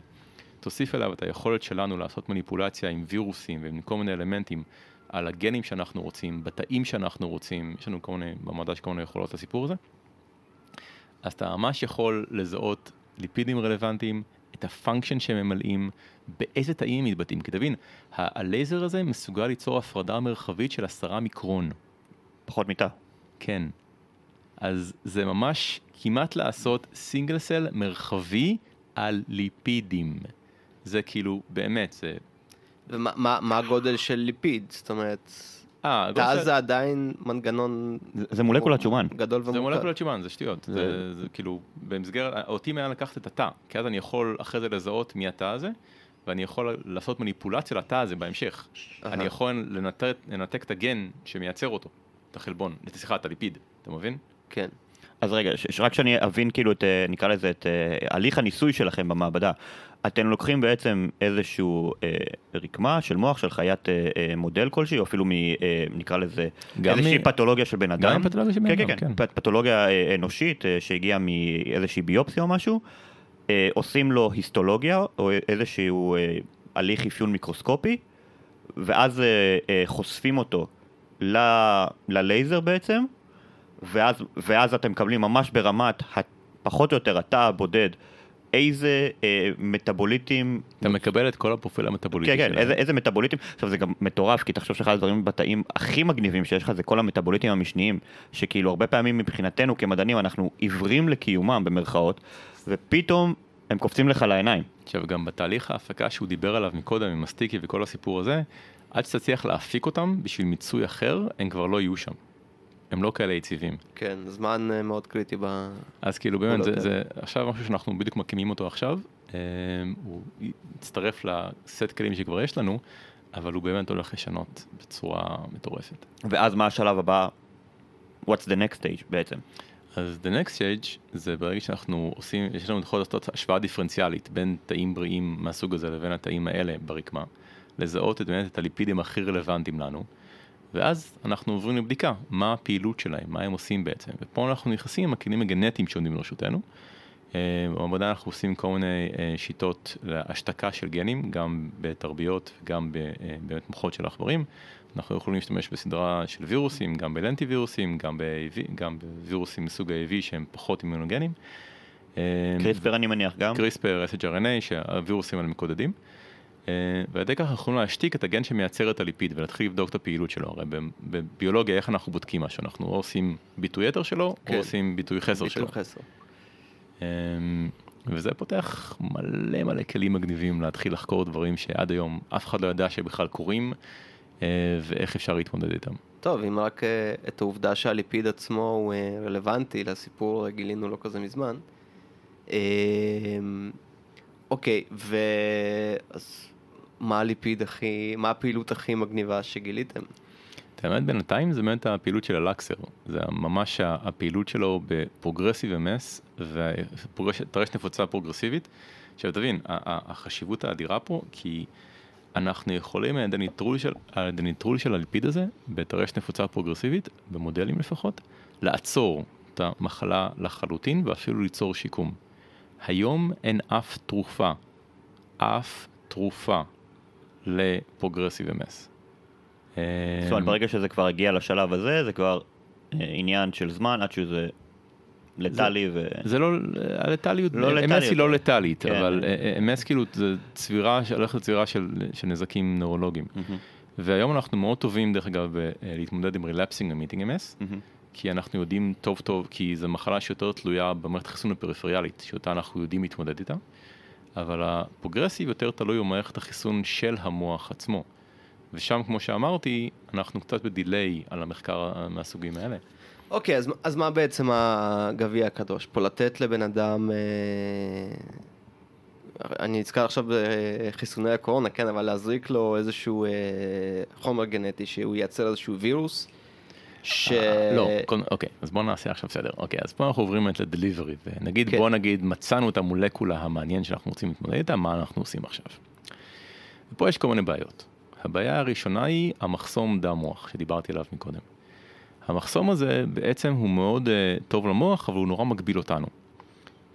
Speaker 4: תוסיף אליו את היכולת שלנו לעשות מניפולציה עם וירוסים ועם כל מיני אלמנטים על הגנים שאנחנו רוצים, בתאים שאנחנו רוצים, יש לנו כל מיני, במדע יש כל מיני יכולות לסיפור הזה. אז אתה ממש יכול לזהות ליפידים רלוונטיים, את ה function שהם ממלאים, באיזה תאים הם מתבטאים. כי תבין, הלייזר הזה מסוגל ליצור הפרדה מרחבית של עשרה מיקרון.
Speaker 3: פחות מתא.
Speaker 4: כן. אז זה ממש כמעט לעשות single cell מרחבי על ליפידים. זה כאילו, באמת, זה...
Speaker 2: ומה מה- מה הגודל של ליפיד? זאת אומרת,
Speaker 4: אה,
Speaker 2: תא זה עדיין מנגנון
Speaker 3: זה, זה מולקולת שומן.
Speaker 2: גדול
Speaker 4: זה
Speaker 2: ומורכב.
Speaker 4: מולקולת שומן, זה שטויות.
Speaker 2: זה-
Speaker 4: זה, זה כאילו, במסגרת, אותי מעניין לקחת את התא, כי אז אני יכול אחרי זה לזהות מי התא הזה, ואני יכול לעשות מניפולציה לתא הזה בהמשך.
Speaker 2: אהה.
Speaker 4: אני יכול לנתק, לנתק את הגן שמייצר אותו, את החלבון, את- סליחה, את הליפיד, אתה מבין?
Speaker 2: כן.
Speaker 3: אז רגע, ש- שרק שאני אבין כאילו את, אה, נקרא לזה, את אה, הליך הניסוי שלכם במעבדה. אתם לוקחים בעצם איזשהו אה, רקמה של מוח של חיית אה, אה, מודל כלשהי, או אפילו מ... אה, נקרא לזה,
Speaker 4: גם
Speaker 3: איזושהי
Speaker 4: מ-
Speaker 3: פתולוגיה של בן אדם.
Speaker 4: מפתולוגיה של בן
Speaker 3: כן,
Speaker 4: אדם,
Speaker 3: כן, כן,
Speaker 4: כן.
Speaker 3: פ- פתולוגיה אה, אנושית אה, שהגיעה מאיזושהי ביופסיה או משהו. אה, עושים לו היסטולוגיה, או איזשהו אה, הליך אפיון מיקרוסקופי, ואז אה, אה, חושפים אותו ל- ללייזר בעצם, ואז, ואז אתם מקבלים ממש ברמת, פחות או יותר, התא הבודד, איזה אה, מטאבוליטים
Speaker 4: אתה מקבל את כל הפרופיל המטאבוליטי
Speaker 3: כן, כן,
Speaker 4: שלהם.
Speaker 3: איזה, איזה מטאבוליטים, עכשיו זה גם מטורף, כי תחשוב שאחד הדברים בתאים הכי מגניבים שיש לך זה כל המטאבוליטים המשניים, שכאילו הרבה פעמים מבחינתנו כמדענים אנחנו עיוורים לקיומם במרכאות, ופתאום הם קופצים לך לעיניים.
Speaker 4: עכשיו גם בתהליך ההפקה שהוא דיבר עליו מקודם עם הסטיקי וכל הסיפור הזה, עד שתצליח להפיק אותם בשביל מיצוי אחר, הם כבר לא יהיו שם. הם לא כאלה יציבים.
Speaker 2: כן, זמן אה, מאוד קריטי ב...
Speaker 4: אז כאילו באמת, זה. זה עכשיו משהו שאנחנו בדיוק מקימים אותו עכשיו, אה, הוא יצטרף לסט כלים שכבר יש לנו, אבל הוא באמת הולך לשנות בצורה מטורפת.
Speaker 3: ואז מה השלב הבא? What's the next stage בעצם?
Speaker 4: אז the next stage זה ברגע שאנחנו עושים, יש לנו יכול לעשות השוואה דיפרנציאלית בין תאים בריאים מהסוג הזה לבין התאים האלה ברקמה, לזהות את, באמת את הליפידים הכי רלוונטיים לנו, ואז אנחנו עוברים לבדיקה, מה הפעילות שלהם, מה הם עושים בעצם, ופה אנחנו נכנסים עם הכלים הגנטיים שעומדים לרשותנו. אה, במעבדה אנחנו עושים כל מיני אה, שיטות להשתקה של גנים, גם בתרביות וגם ב- אה, באמת מוחות של עכברים. אנחנו יכולים להשתמש בסדרה של וירוסים, גם בלנטי וירוסים, גם, ב-AV, גם בווירוסים מסוג ה-AV שהם פחות אימונוגנים.
Speaker 3: קריספר אני מניח גם?
Speaker 4: קריספר, SHRNA, שהווירוסים האלה מקודדים. אה, ועל ידי כך אנחנו יכולים להשתיק את הגן שמייצר את הליפיד ולהתחיל לבדוק את הפעילות שלו. הרי בביולוגיה איך אנחנו בודקים משהו? אנחנו או עושים ביטוי יתר שלו,
Speaker 2: כן.
Speaker 4: או עושים ביטוי חסר שלו.
Speaker 2: חסר.
Speaker 4: אמ, וזה פותח מלא מלא כלים מגניבים להתחיל לחקור דברים שעד היום אף אחד לא ידע שבכלל קורים, אה, ואיך אפשר להתמודד איתם.
Speaker 2: טוב, אם רק אה, את העובדה שהליפיד עצמו הוא רלוונטי לסיפור, גילינו לא כזה מזמן. אה, אוקיי, ו... מה הליפיד הכי, מה הפעילות הכי מגניבה שגיליתם?
Speaker 4: את האמת בינתיים זה באמת הפעילות של ה LacCer, זה ממש הפעילות שלו ב progressive MS, וטרשת נפוצה פרוגרסיבית. עכשיו תבין, החשיבות האדירה פה, כי אנחנו יכולים על ידי ניטרול של הליפיד הזה, בטרשת נפוצה פרוגרסיבית, במודלים לפחות, לעצור את המחלה לחלוטין ואפילו ליצור שיקום. היום אין אף תרופה, אף תרופה לפרוגרסיב אמס.
Speaker 3: זאת אומרת, ברגע שזה כבר הגיע לשלב הזה, זה כבר אה, עניין של זמן עד שזה לטלי ו...
Speaker 4: זה לא, הלטליות,
Speaker 3: לא
Speaker 4: לא. MS היא לא לטלית,
Speaker 3: כן.
Speaker 4: אבל אה, MS כאילו זה צבירה, הולכת לצבירה של, של נזקים נוירולוגיים.
Speaker 3: מהמם,
Speaker 4: והיום אנחנו מאוד טובים דרך אגב אה, להתמודד עם relapsing remitting MS,
Speaker 3: מהמם.
Speaker 4: כי אנחנו יודעים טוב טוב, כי זו מחלה שיותר תלויה במערכת החיסון הפריפריאלית, שאותה אנחנו יודעים להתמודד איתה, אבל ה progressive יותר תלוי במערכת החיסון של המוח עצמו. ושם, כמו שאמרתי, אנחנו קצת ב delay על המחקר מהסוגים האלה.
Speaker 2: אוקיי, אז, אז מה בעצם הגביע הקדוש? פה לתת לבן אדם... אה, אני נזכר עכשיו בחיסוני הקורונה, כן, אבל להזריק לו איזשהו אה, חומר גנטי שהוא ייצר איזשהו וירוס, ש...
Speaker 4: אה, לא, אוקיי, אז בואו נעשה עכשיו סדר. אוקיי, אז פה אנחנו עוברים באמת לדליברי, ונגיד,
Speaker 2: כן.
Speaker 4: בואו נגיד, מצאנו את המולקולה המעניין שאנחנו רוצים להתמודד איתה, מה אנחנו עושים עכשיו? ופה יש כל מיני בעיות. הבעיה הראשונה היא המחסום דם מוח, שדיברתי עליו מקודם. המחסום הזה בעצם הוא מאוד uh, טוב למוח, אבל הוא נורא מגביל אותנו.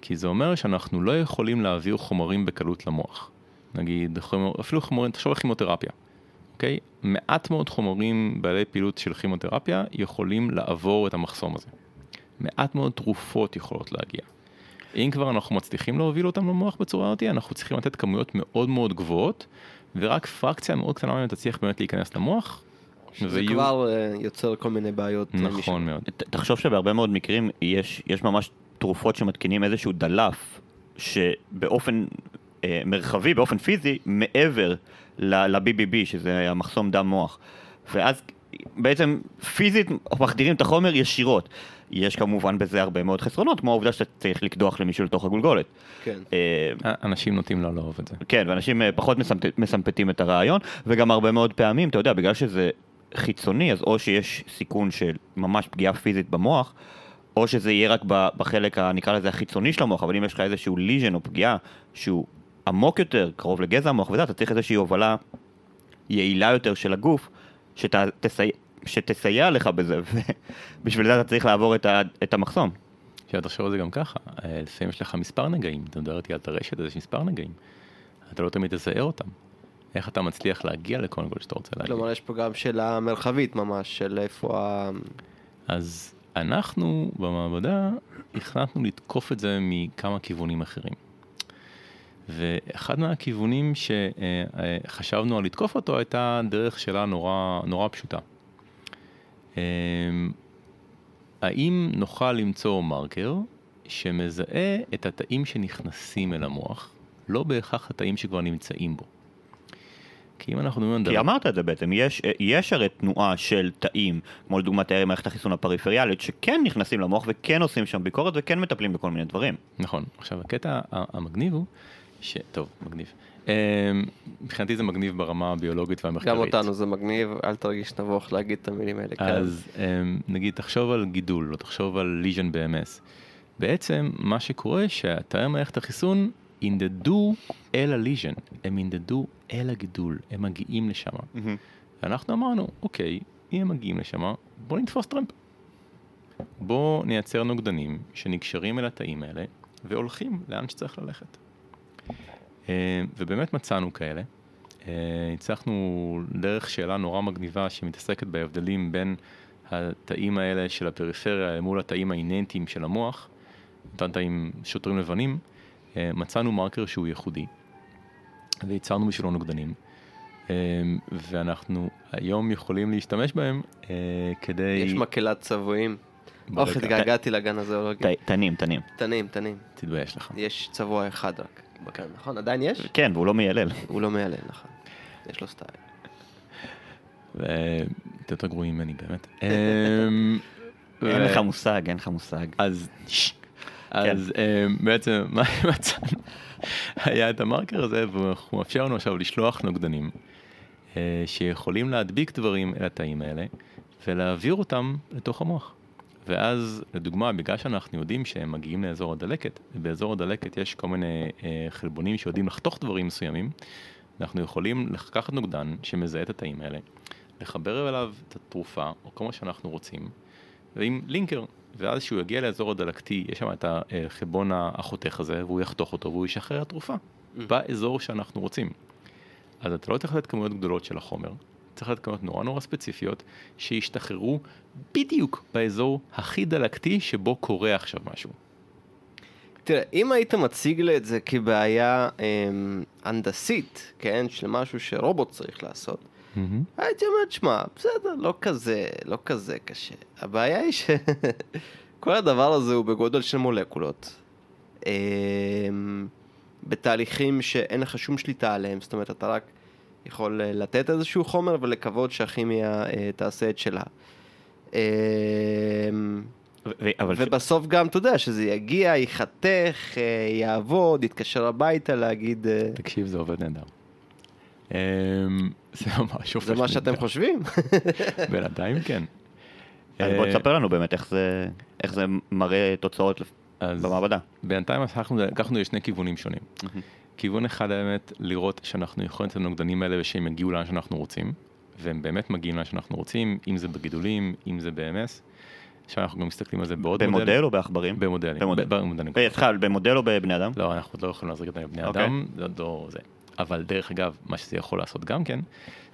Speaker 4: כי זה אומר שאנחנו לא יכולים להעביר חומרים בקלות למוח. נגיד, חומר, אפילו חומרים, תחשוב על כימותרפיה. אוקיי? מעט מאוד חומרים בעלי פעילות של כימותרפיה יכולים לעבור את המחסום הזה. מעט מאוד תרופות יכולות להגיע. אם כבר אנחנו מצליחים להוביל אותם למוח בצורה הזאת, אנחנו צריכים לתת כמויות מאוד מאוד גבוהות, ורק פרקציה מאוד קטנה מהם תצליח באמת להיכנס למוח.
Speaker 2: זה
Speaker 4: ויהיו-
Speaker 2: כבר אה, יוצר כל מיני בעיות. למישהו.
Speaker 4: נכון מאוד.
Speaker 3: ת- תחשוב שבהרבה מאוד מקרים יש, יש ממש תרופות שמתקינים איזשהו דלף שבאופן מרחבי, באופן פיזי, מעבר ל-BBB, שזה המחסום דם מוח. ואז בעצם פיזית מחדירים את החומר ישירות. יש כמובן בזה הרבה מאוד חסרונות, כמו העובדה שאתה צריך לקדוח למישהו לתוך הגולגולת.
Speaker 2: כן.
Speaker 3: אה,
Speaker 4: אנשים נוטים לא לאהוב את זה.
Speaker 3: כן, ואנשים אה, פחות מסמפ- מסמפתים את הרעיון, וגם הרבה מאוד פעמים, אתה יודע, בגלל שזה חיצוני, אז או שיש סיכון של ממש פגיעה פיזית במוח, או שזה יהיה רק בחלק, נקרא לזה החיצוני של המוח, אבל אם יש לך איזשהו ליז'ן או פגיעה שהוא עמוק יותר, קרוב לגזע המוח וזה, אתה צריך איזושהי הובלה יעילה יותר של הגוף, שתסייע, שתסייע לך בזה, ובשביל זה אתה צריך לעבור את, ה- את המחסום.
Speaker 4: עכשיו תחשוב על זה גם ככה, אה, לפעמים יש לך מספר נגעים, אתה מדבר איתי על הרשת, אז יש מספר נגעים. אתה לא תמיד תזהה אותם. איך אתה מצליח להגיע לכל נקודה שאתה רוצה להגיע?
Speaker 2: כלומר, יש פה גם שאלה מרחבית ממש, של איפה ה...
Speaker 4: אז אנחנו במעבדה החלטנו לתקוף את זה מכמה כיוונים אחרים. ואחד מהכיוונים שחשבנו על לתקוף אותו הייתה דרך שאלה נורא, נורא פשוטה. אמ, האם נוכל למצוא מרקר שמזהה את התאים שנכנסים אל המוח, לא בהכרח התאים שכבר נמצאים בו. כי אם אנחנו מדברים
Speaker 3: כי אמרת את זה בעצם, יש, יש הרי תנועה של תאים, כמו לדוגמת תאי מערכת החיסון הפריפריאלית, שכן נכנסים למוח וכן עושים שם ביקורת וכן מטפלים בכל מיני דברים.
Speaker 4: נכון. עכשיו, הקטע המגניב הוא, ש... טוב, מגניב. אמ, מבחינתי זה מגניב ברמה הביולוגית והמחקרית.
Speaker 2: גם אותנו זה מגניב, אל תרגיש נבוך להגיד את המילים האלה. כן.
Speaker 4: אז אמ, נגיד, תחשוב על גידול, או תחשוב על ליז'ן ב-MS. בעצם, מה שקורה, שהתאי מערכת החיסון ינדדו אל הליז'ן, הם ינדדו אל הגידול, הם מגיעים לשם. ואנחנו אמרנו, אוקיי, אם הם מגיעים לשם, בוא נתפוס טרמפ. בוא נייצר נוגדנים שנקשרים אל התאים האלה והולכים לאן שצריך ללכת. אה, ובאמת מצאנו כאלה. אה, הצלחנו דרך שאלה נורא מגניבה שמתעסקת בהבדלים בין התאים האלה של הפריפריה מול התאים האיננטיים של המוח, אותם תאים שוטרים לבנים, אה, מצאנו מרקר שהוא ייחודי, וייצרנו בשבילו נוגדנים, אה, ואנחנו היום יכולים להשתמש בהם אה, כדי...
Speaker 2: יש מקהלת צבועים. אוח, התגעגעתי לגן הזואולוגי.
Speaker 3: תנים, תנים.
Speaker 2: תנים, תנים.
Speaker 4: תתבייש לך.
Speaker 2: יש צבוע אחד רק בגן, נכון? עדיין יש?
Speaker 3: כן, והוא לא מיילל.
Speaker 2: הוא לא מעלה, נכון. יש לו סטייל.
Speaker 4: ואתם יותר גרועים ממני באמת. אמ,
Speaker 3: אין לך מושג, אין לך מושג.
Speaker 4: אז, ש- אז אמ, בעצם מה מצאנו היה את המרקר הזה והוא מאפשר לנו עכשיו לשלוח נוגדנים אה, שיכולים להדביק דברים אל התאים האלה ולהעביר אותם לתוך המוח. ואז לדוגמה בגלל שאנחנו יודעים שהם מגיעים לאזור הדלקת ובאזור הדלקת יש כל מיני אה, חלבונים שיודעים לחתוך דברים מסוימים אנחנו יכולים לקחת נוגדן שמזהה את התאים האלה לחבר אליו את התרופה או כל מה שאנחנו רוצים ועם לינקר ואז כשהוא יגיע לאזור הדלקתי יש שם את החלבון החותך הזה והוא יחתוך אותו והוא ישחרר התרופה באזור שאנחנו רוצים. אז אתה לא צריך לתת כמויות גדולות של החומר, צריך כמויות נורא נורא ספציפיות שישתחררו בדיוק באזור הכי דלקתי שבו קורה עכשיו משהו.
Speaker 2: תראה, אם היית מציג לי את זה כבעיה אמ, הנדסית, כן, של משהו שרובוט צריך לעשות, הייתי אומר, שמע, בסדר, לא כזה, לא כזה קשה. הבעיה היא שכל הדבר הזה הוא בגודל של מולקולות. אמ, בתהליכים שאין לך שום שליטה עליהם, זאת אומרת, אתה רק יכול אה, לתת איזשהו חומר ולקוות שהכימיה אה, תעשה את שלה. אמ,
Speaker 3: ו- אבל
Speaker 2: ובסוף גם, אתה יודע, שזה יגיע, ייחתך, אה, יעבוד, יתקשר הביתה להגיד... אה,
Speaker 4: תקשיב זה עובד נהדר. אמ, זה ממש עובד
Speaker 2: זה מה שאתם
Speaker 4: נהדר.
Speaker 2: חושבים?
Speaker 4: בינתיים כן.
Speaker 3: אז בוא תספר לנו באמת איך זה, איך זה מראה תוצאות במעבדה.
Speaker 4: בינתיים אנחנו לקחנו לשני כיוונים שונים. כיוון אחד באמת לראות שאנחנו יכולים את הנוגדנים האלה ושהם יגיעו לאן שאנחנו רוצים, והם באמת מגיעים לאן שאנחנו רוצים, אם זה בגידולים, אם זה ב-MS. עכשיו אנחנו גם מסתכלים על זה בעוד מודל.
Speaker 3: במודל או בעכברים?
Speaker 4: במודלים.
Speaker 3: במודל.
Speaker 4: במודלים.
Speaker 3: אה, סליחה, במודל או בבני אדם?
Speaker 4: לא, אנחנו לא יכולים להזריק את זה לבני
Speaker 3: אוקיי.
Speaker 4: אדם, זה לא זה. אבל דרך אגב, מה שזה יכול לעשות גם כן,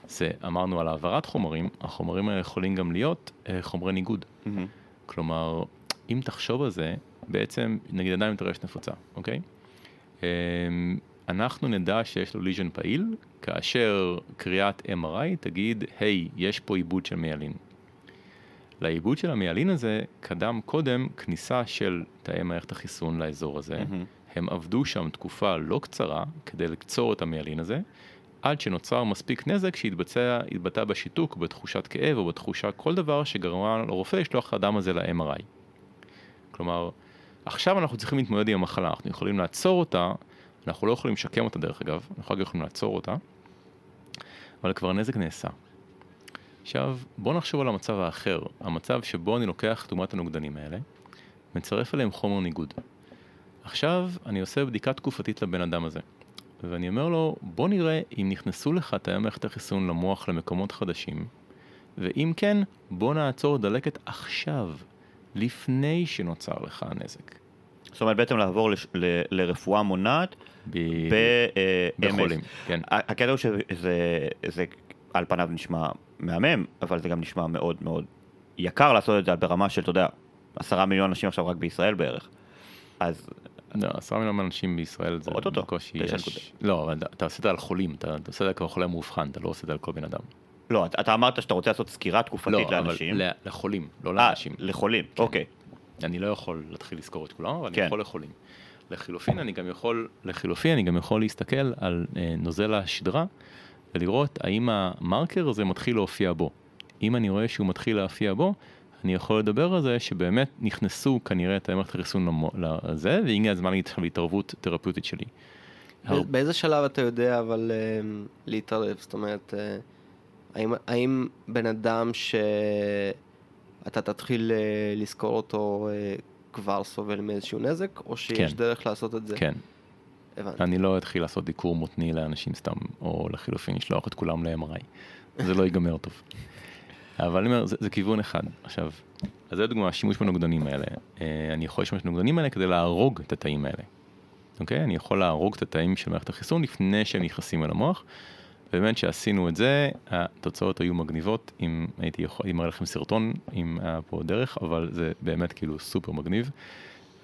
Speaker 4: זה אמרנו על העברת חומרים, החומרים האלה יכולים גם להיות אה, חומרי ניגוד. כלומר, אם תחשוב על זה, בעצם, נגיד עדיין טרשת נפוצה, אוקיי? אנחנו נדע שיש לו ליז'ן פעיל, כאשר קריאת MRI תגיד, היי, יש פה עיבוד של מיילין. לעיבוד של המיילין הזה קדם קודם כניסה של תאי מערכת החיסון לאזור הזה.
Speaker 3: מהמם.
Speaker 4: הם עבדו שם תקופה לא קצרה כדי לקצור את המיילין הזה, עד שנוצר מספיק נזק שהתבצע, התבטא בשיתוק, בתחושת כאב או בתחושה כל דבר שגרמה לרופא לשלוח את האדם הזה ל-MRI. כלומר, עכשיו אנחנו צריכים להתמודד עם המחלה, אנחנו יכולים לעצור אותה, אנחנו לא יכולים לשקם אותה דרך אגב, אנחנו רק יכולים לעצור אותה, אבל כבר הנזק נעשה. עכשיו, בוא נחשוב על המצב האחר, המצב שבו אני לוקח את דוגמת הנוגדנים האלה, מצרף אליהם חומר ניגוד. עכשיו, אני עושה בדיקה תקופתית לבן אדם הזה, ואני אומר לו, בוא נראה אם נכנסו לך תאי מערכת החיסון למוח למקומות חדשים, ואם כן, בוא נעצור דלקת עכשיו, לפני שנוצר לך הנזק.
Speaker 3: זאת אומרת בעצם לעבור לש, ל, לרפואה מונעת
Speaker 4: ב-
Speaker 3: ב-MS.
Speaker 4: בחולים, כן.
Speaker 3: הקטע הוא שזה זה על פניו נשמע מהמם, אבל זה גם נשמע מאוד מאוד יקר לעשות את זה ברמה של, אתה יודע, עשרה מיליון אנשים עכשיו רק בישראל בערך. אז
Speaker 4: לא, עשרה מיליון אנשים בישראל זה בקושי יש. לא, אבל אתה עושה את זה על חולים, אתה עושה את זה כבר חולה מאובחן, אתה לא עושה את זה על כל בן אדם.
Speaker 3: לא, אתה- אמרת שאתה רוצה לעשות סקירה תקופתית
Speaker 4: לא, אבל
Speaker 3: לאנשים.
Speaker 4: לחולים, לא
Speaker 3: אה,
Speaker 4: לאנשים.
Speaker 3: לחולים, אוקיי.
Speaker 4: אני לא יכול להתחיל לזכור את כולם, אבל
Speaker 3: כן.
Speaker 4: אני יכול לחולים. לחילופין אני גם יכול, לחילופין אני גם יכול להסתכל על אה, נוזל השדרה ולראות האם המרקר הזה מתחיל להופיע בו. אם אני רואה שהוא מתחיל להופיע בו, אני יכול לדבר על זה שבאמת נכנסו כנראה את מערכת החיסון לזה, והגיע הזמן להת- להתערבות תרפויטית שלי.
Speaker 2: באיזה שלב אתה יודע אבל אה, להתערב? זאת אומרת, אה, האם, האם בן אדם שאתה תתחיל אה, לזכור אותו אה, כבר סובל מאיזשהו נזק, או שיש
Speaker 4: כן.
Speaker 2: דרך לעשות את זה?
Speaker 4: כן,
Speaker 2: הבנתי.
Speaker 4: אני לא אתחיל לעשות דיקור מותני לאנשים סתם, או לחילופין לשלוח את כולם ל-MRI. זה לא ייגמר טוב. אבל אני אומר, זה, זה כיוון אחד. עכשיו, אז זה דוגמה, השימוש בנוגדנים האלה. אה, אני יכול להשתמש בנוגדנים האלה כדי להרוג את התאים האלה. אוקיי? אני יכול להרוג את התאים של מערכת החיסון לפני שהם נכנסים אל המוח. באמת שעשינו את זה, התוצאות היו מגניבות, אם הייתי יכול, אם אראה לכם סרטון, אם היה פה דרך, אבל זה באמת כאילו סופר מגניב.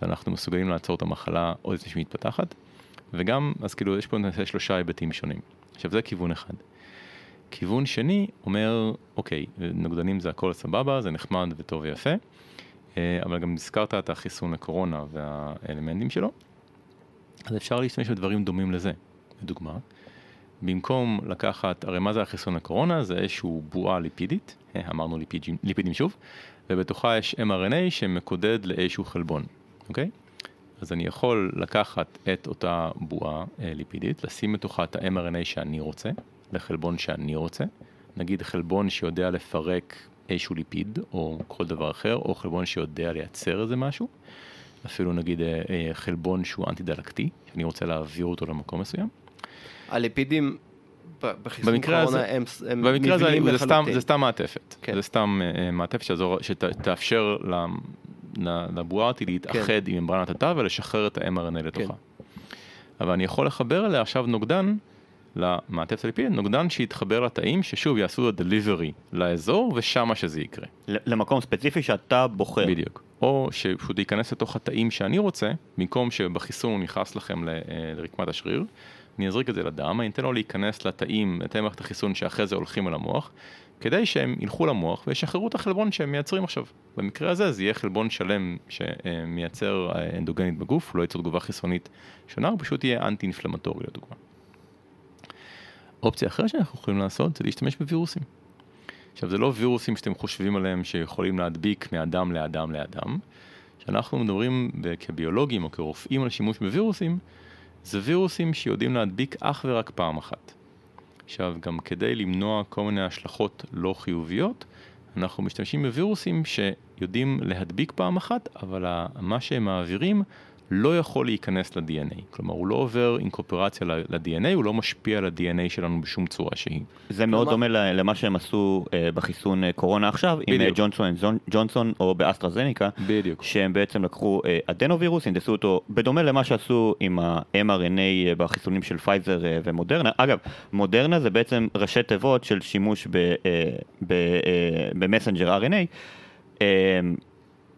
Speaker 4: ואנחנו מסוגלים לעצור את המחלה עוד לפני שהיא מתפתחת. וגם, אז כאילו, יש פה שלושה היבטים שונים. עכשיו, זה כיוון אחד. כיוון שני אומר, אוקיי, נוגדנים זה הכל סבבה, זה נחמד וטוב ויפה, אה, אבל גם הזכרת את החיסון לקורונה והאלמנטים שלו, אז אפשר להשתמש בדברים דומים לזה. לדוגמה, במקום לקחת, הרי מה זה החיסון לקורונה? זה איזשהו בועה ליפידית, אה, אמרנו ליפידים, ליפידים שוב, ובתוכה יש mRNA שמקודד לאיזשהו חלבון, אוקיי? אז אני יכול לקחת את אותה בועה אה, ליפידית, לשים בתוכה את ה-mRNA שאני רוצה, לחלבון שאני רוצה, נגיד חלבון שיודע לפרק איזשהו ליפיד או כל דבר אחר, או חלבון שיודע לייצר איזה משהו, אפילו נגיד אה, אה, חלבון שהוא אנטי דלקתי, שאני רוצה להעביר אותו למקום מסוים.
Speaker 2: הליפידים בחיסון קורונה הם, הם
Speaker 4: במקרה הזה
Speaker 2: מבניים
Speaker 4: זה סתם. זה סתם מעטפת,
Speaker 2: כן.
Speaker 4: זה סתם אה, מעטפת שתאפשר ל- ל- לבועה אותי להתאחד עם ממברנת התא ולשחרר את ה-mRNA לתוכה.
Speaker 2: כן.
Speaker 4: אבל אני יכול לחבר אליה עכשיו נוגדן למעטפת הליפיד, נוגדן שיתחבר לתאים ששוב יעשו לו delivery לאזור ושמה שזה יקרה.
Speaker 3: ל- למקום ספציפי שאתה בוחר.
Speaker 4: בדיוק. או שפשוט ייכנס לתוך התאים שאני רוצה, במקום שבחיסון הוא נכנס לכם ל- אה, לרקמת השריר, אני אזריק את זה לדם, אני אתן לו להיכנס לתאים, לתאי מערכת החיסון שאחרי זה הולכים אל המוח, כדי שהם ילכו למוח וישחררו את החלבון שהם מייצרים עכשיו. במקרה הזה זה יהיה חלבון שלם שמייצר אה, אנדוגנית בגוף, לא ייצור תגובה חיסונית שונה, הוא פשוט יהיה אנטי אינפלמטורי לדוגמה. אופציה אחרת שאנחנו יכולים לעשות זה להשתמש בווירוסים. עכשיו זה לא וירוסים שאתם חושבים עליהם שיכולים להדביק מאדם לאדם לאדם. כשאנחנו מדברים ב- כביולוגים או כרופאים על שימוש בווירוסים, זה וירוסים שיודעים להדביק אך ורק פעם אחת. עכשיו, גם כדי למנוע כל מיני השלכות לא חיוביות, אנחנו משתמשים בווירוסים שיודעים להדביק פעם אחת, אבל מה שהם מעבירים לא יכול להיכנס ל-DNA. כלומר, הוא לא עובר אינקורפורציה ל-DNA, הוא לא משפיע על ה-DNA שלנו בשום צורה שהיא.
Speaker 3: זה מאוד דומה למה שהם עשו אה, בחיסון אה, קורונה עכשיו, עם אה. ג'ונסון ג'ונסון או באסטרזניקה,
Speaker 4: בדיוק.
Speaker 3: שהם בעצם לקחו אדנווירוס, הנדסו אותו, בדומה למה שעשו עם ה-mRNA בחיסונים של פייזר ומודרנה. אגב, מודרנה זה בעצם ראשי תיבות של שימוש ב messenger RNA.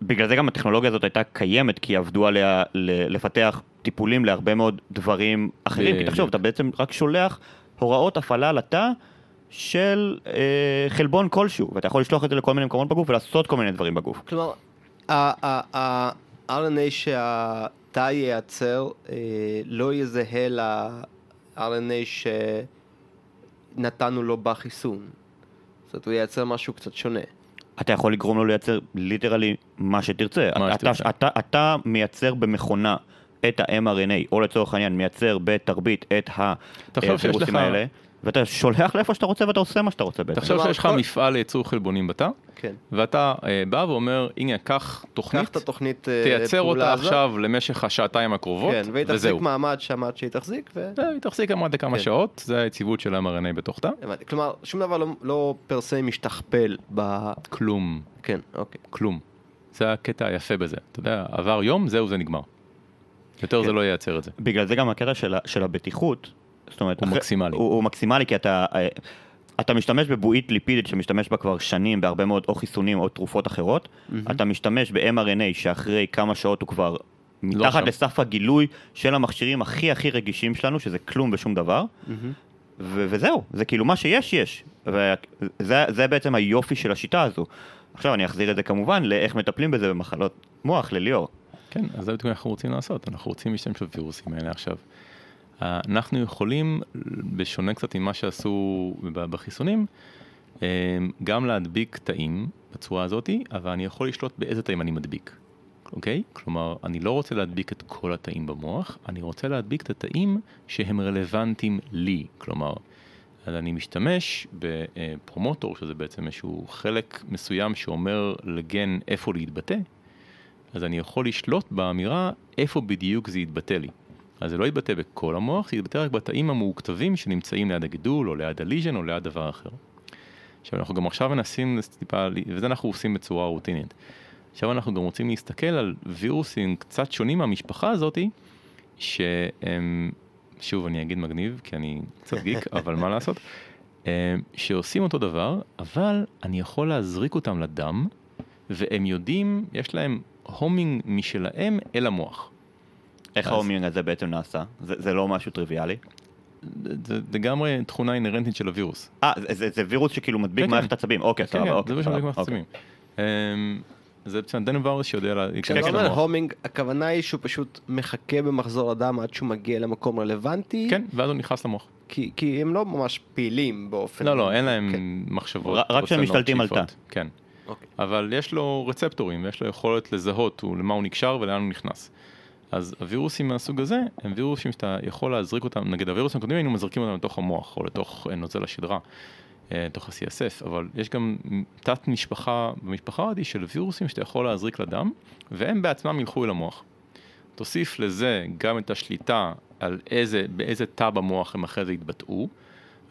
Speaker 3: בגלל זה גם הטכנולוגיה הזאת הייתה קיימת, כי עבדו עליה לפתח טיפולים להרבה מאוד דברים אחרים. כי. תחשוב, אתה בעצם רק שולח הוראות הפעלה לתא של אה, חלבון כלשהו, ואתה יכול לשלוח את זה לכל מיני מקומות בגוף ולעשות כל מיני דברים בגוף.
Speaker 2: כלומר, ה-RNA שהתא ייצר אה, לא יזהה ל-RNA שנתנו לו בחיסון. זאת אומרת, הוא ייצר משהו קצת שונה.
Speaker 3: אתה יכול לגרום לו לייצר ליטרלי מה שתרצה.
Speaker 4: מה
Speaker 3: אתה,
Speaker 4: שתרצה.
Speaker 3: אתה, אתה מייצר במכונה את ה-mRNA, או לצורך העניין מייצר בתרבית את
Speaker 4: תחשוב שיש
Speaker 3: הווירוסים
Speaker 4: לך-
Speaker 3: האלה, ואתה שולח לאיפה שאתה רוצה ואתה עושה מה שאתה רוצה בעצם.
Speaker 4: תחשוב שיש לך
Speaker 2: כל-
Speaker 4: מפעל לייצור חלבונים בתא,
Speaker 2: כן.
Speaker 4: ואתה אה, בא ואומר, הנה, קח
Speaker 2: קח
Speaker 4: תוכנית,
Speaker 2: את התוכנית אה,
Speaker 4: תייצר אותה
Speaker 2: הזאת.
Speaker 4: עכשיו למשך השעתיים הקרובות,
Speaker 2: כן, והיא תחזיק. מעמד שם עד שהיא תחזיק, ו...
Speaker 4: והיא תחזיק עד לכמה
Speaker 2: כן.
Speaker 4: שעות, זה היציבות של mRNA בתוך תא.
Speaker 2: כלומר, שום דבר לא, לא פר סה משתכפל ב...
Speaker 4: כלום,
Speaker 2: כן, אוקיי.
Speaker 4: כלום. זה הקטע היפה בזה. אתה יודע, עבר יום, זהו, זה נגמר. יותר
Speaker 3: כן.
Speaker 4: זה לא ייצר את זה.
Speaker 3: בגלל זה גם הקטע של, של הבטיחות, זאת אומרת,
Speaker 4: הוא
Speaker 3: אחרי-
Speaker 4: מקסימלי.
Speaker 3: הוא, הוא מקסימלי כי אתה, אה, אתה משתמש בבועית ליפידית שמשתמש בה כבר שנים בהרבה מאוד או חיסונים או תרופות אחרות, אתה משתמש ב-mRNA שאחרי כמה שעות הוא כבר מתחת
Speaker 4: שם.
Speaker 3: לסף הגילוי של המכשירים הכי הכי רגישים שלנו, שזה כלום ושום דבר, ו- וזהו, זה כאילו מה שיש, יש. וזה זה בעצם היופי של השיטה הזו. עכשיו אני אחזיר את זה כמובן לאיך מטפלים בזה במחלות מוח, לליאור.
Speaker 4: כן, אז זה בדיוק מה אנחנו רוצים לעשות, אנחנו רוצים להשתמש בווירוסים האלה עכשיו. אנחנו יכולים, בשונה קצת ממה שעשו בחיסונים, אה, גם להדביק תאים בצורה הזאת, אבל אני יכול לשלוט באיזה תאים אני מדביק, אוקיי? כלומר, אני לא רוצה להדביק את כל התאים במוח, אני רוצה להדביק את התאים שהם רלוונטיים לי, כלומר, אז אני משתמש בפרומוטור, שזה בעצם איזשהו חלק מסוים שאומר לגן איפה להתבטא, אז אני יכול לשלוט באמירה איפה בדיוק זה יתבטא לי. אז זה לא יתבטא בכל המוח, זה יתבטא רק בתאים המעוכתבים שנמצאים ליד הגידול, או ליד הליז'ן, או ליד דבר אחר. עכשיו אנחנו גם עכשיו מנסים טיפה, וזה אנחנו עושים בצורה רוטינית. עכשיו אנחנו גם רוצים להסתכל על וירוסים קצת שונים מהמשפחה הזאתי, שהם, שוב אני אגיד מגניב, כי אני קצת גיק, אבל מה לעשות, שעושים אותו דבר, אבל אני יכול להזריק אותם לדם, והם יודעים, יש להם הומינג משלהם אל המוח.
Speaker 3: איך ההומינג הזה בעצם נעשה? זה, זה לא משהו טריוויאלי.
Speaker 4: זה לגמרי תכונה אינהרנטית של הווירוס.
Speaker 3: אה, זה, וירוס שכאילו מדביק
Speaker 4: כן,
Speaker 3: מערכת
Speaker 4: כן.
Speaker 3: עצבים. אוקיי,
Speaker 4: כן,
Speaker 3: סבבה, אוקיי.
Speaker 4: זה
Speaker 3: סבבה,
Speaker 4: שמדביק מערכת
Speaker 3: אוקיי.
Speaker 4: עצבים. אמ, זה בעצם אדנווירוס שיודע לה- להיכנס
Speaker 2: כשאתה אומר. הומינג, הכוונה היא שהוא פשוט מחכה במחזור הדם עד שהוא מגיע למקום רלוונטי,
Speaker 4: כן, ואז הוא נכנס למוח.
Speaker 2: כי, כי הם לא ממש פעילים באופן...
Speaker 4: לא, לא, אין להם
Speaker 2: כן.
Speaker 4: מחשבות.
Speaker 3: רק- רק שהם
Speaker 4: רצונות,
Speaker 3: משתלטים על. תא.
Speaker 4: כן.
Speaker 2: אוקיי.
Speaker 4: אבל יש לו רצפטורים, ויש לו יכולת לזהות הוא- למה הוא נקשר ולאן הוא נכנס. אז הווירוסים מהסוג הזה, הם וירוסים שאתה יכול להזריק אותם, נגיד הווירוסים הקודמים היינו מזריקים אותם לתוך המוח, או לתוך אה, נוזל השדרה, אה, לתוך ה-CSF, אבל יש גם תת משפחה במשפחה הזאת של וירוסים שאתה יכול להזריק לדם, והם בעצמם ילכו אל המוח. תוסיף לזה גם את השליטה על איזה, באיזה תא במוח הם אחרי זה יתבטאו,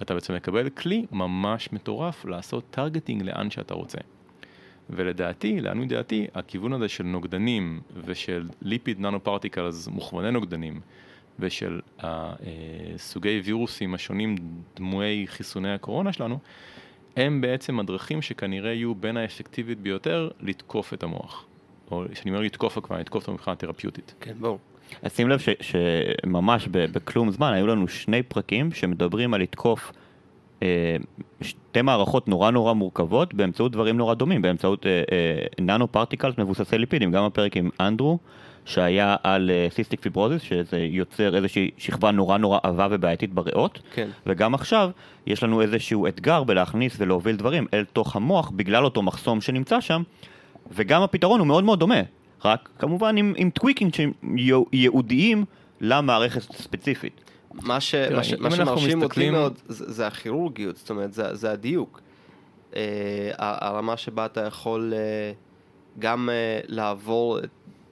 Speaker 4: ואתה בעצם מקבל כלי ממש מטורף לעשות targeting לאן שאתה רוצה. ולדעתי, לעניות דעתי, הכיוון הזה של נוגדנים ושל lipid nanoparticles מוכווני נוגדנים ושל הסוגי וירוסים השונים דמויי חיסוני הקורונה שלנו, הם בעצם הדרכים שכנראה יהיו בין האפקטיבית ביותר לתקוף את המוח. או כשאני אומר לתקוף הכוונה, לתקוף אותו מבחינה תרפיוטית.
Speaker 2: כן, ברור.
Speaker 3: אז שים לב ש, שממש ב, בכלום זמן היו לנו שני פרקים שמדברים על לתקוף אה, שתי מערכות נורא נורא מורכבות באמצעות דברים נורא דומים, באמצעות אה, אה, nanoparticles מבוססי ליפידים, גם הפרק עם אנדרו שהיה על סיסטיק פיברוזיס, שזה יוצר איזושהי שכבה נורא נורא עבה ובעייתית בריאות,
Speaker 2: כן.
Speaker 3: וגם עכשיו יש לנו איזשהו אתגר בלהכניס ולהוביל דברים אל תוך המוח בגלל אותו מחסום שנמצא שם, וגם הפתרון הוא מאוד מאוד דומה, רק כמובן עם, עם tweaking שהם ייעודיים למערכת ספציפית.
Speaker 2: מה, ש...
Speaker 4: תראה,
Speaker 2: מה, ש... מה שמרשים אותי
Speaker 4: מסתכלים-
Speaker 2: מאוד זה, זה הכירורגיות, זאת אומרת, זה, זה הדיוק. ה- הרמה שבה אתה יכול אה, גם אה, לעבור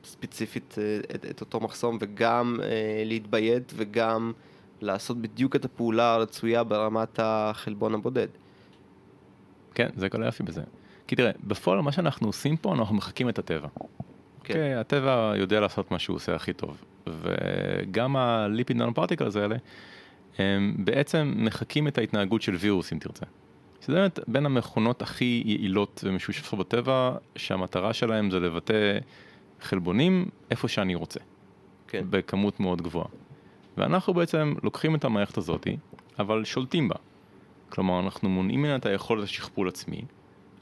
Speaker 2: ספציפית אה, את, את אותו מחסום וגם אה, להתביית וגם לעשות בדיוק את הפעולה הרצויה ברמת החלבון הבודד.
Speaker 4: כן, זה כל היופי בזה. כי תראה, בפועל מה שאנחנו עושים פה, אנחנו מחקים את הטבע.
Speaker 2: כן.
Speaker 4: כן. הטבע יודע לעשות מה שהוא עושה הכי טוב. וגם הליפיד ננו פרטיקלס האלה, הם בעצם מחקים את ההתנהגות של וירוס, אם תרצה. שזה באמת בין המכונות הכי יעילות ומשושפות בטבע, שהמטרה שלהם זה לבטא חלבונים איפה שאני רוצה.
Speaker 2: כן.
Speaker 4: בכמות מאוד גבוהה. ואנחנו בעצם לוקחים את המערכת הזאתי, אבל שולטים בה. כלומר, אנחנו מונעים ממנה את היכולת לשכפול עצמי,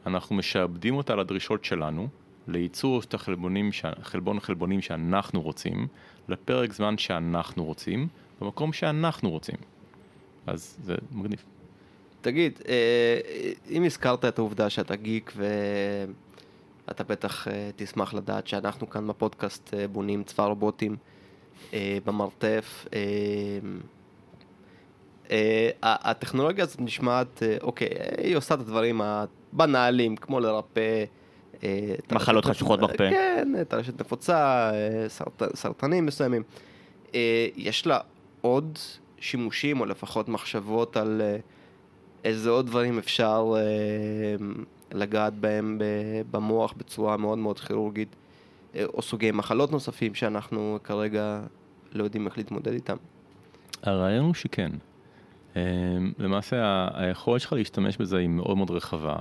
Speaker 4: אנחנו משעבדים אותה לדרישות שלנו, לייצור את החלבונים. חלבון חלבונים שאנחנו רוצים, לפרק זמן שאנחנו רוצים, במקום שאנחנו רוצים. אז זה מגניב.
Speaker 2: תגיד, אה, אם הזכרת את העובדה שאתה גיק ואתה בטח אה, תשמח לדעת שאנחנו כאן בפודקאסט אה, בונים צבא רובוטים במרתף, הטכנולוגיה הזאת נשמעת, אוקיי, היא עושה את הדברים הבנאליים, כמו לרפא... אה,
Speaker 3: מחלות חשוכות בפה.
Speaker 2: כן, טרשת נפוצה, אה, סרט, סרטנים מסוימים. אה, יש לה עוד שימושים, או לפחות מחשבות על איזה עוד דברים אפשר לגעת בהם במוח בצורה מאוד מאוד כירורגית, או סוגי מחלות נוספים שאנחנו כרגע לא יודעים איך להתמודד איתם.
Speaker 4: הרעיון הוא שכן. למעשה היכולת שלך להשתמש בזה היא מאוד מאוד רחבה.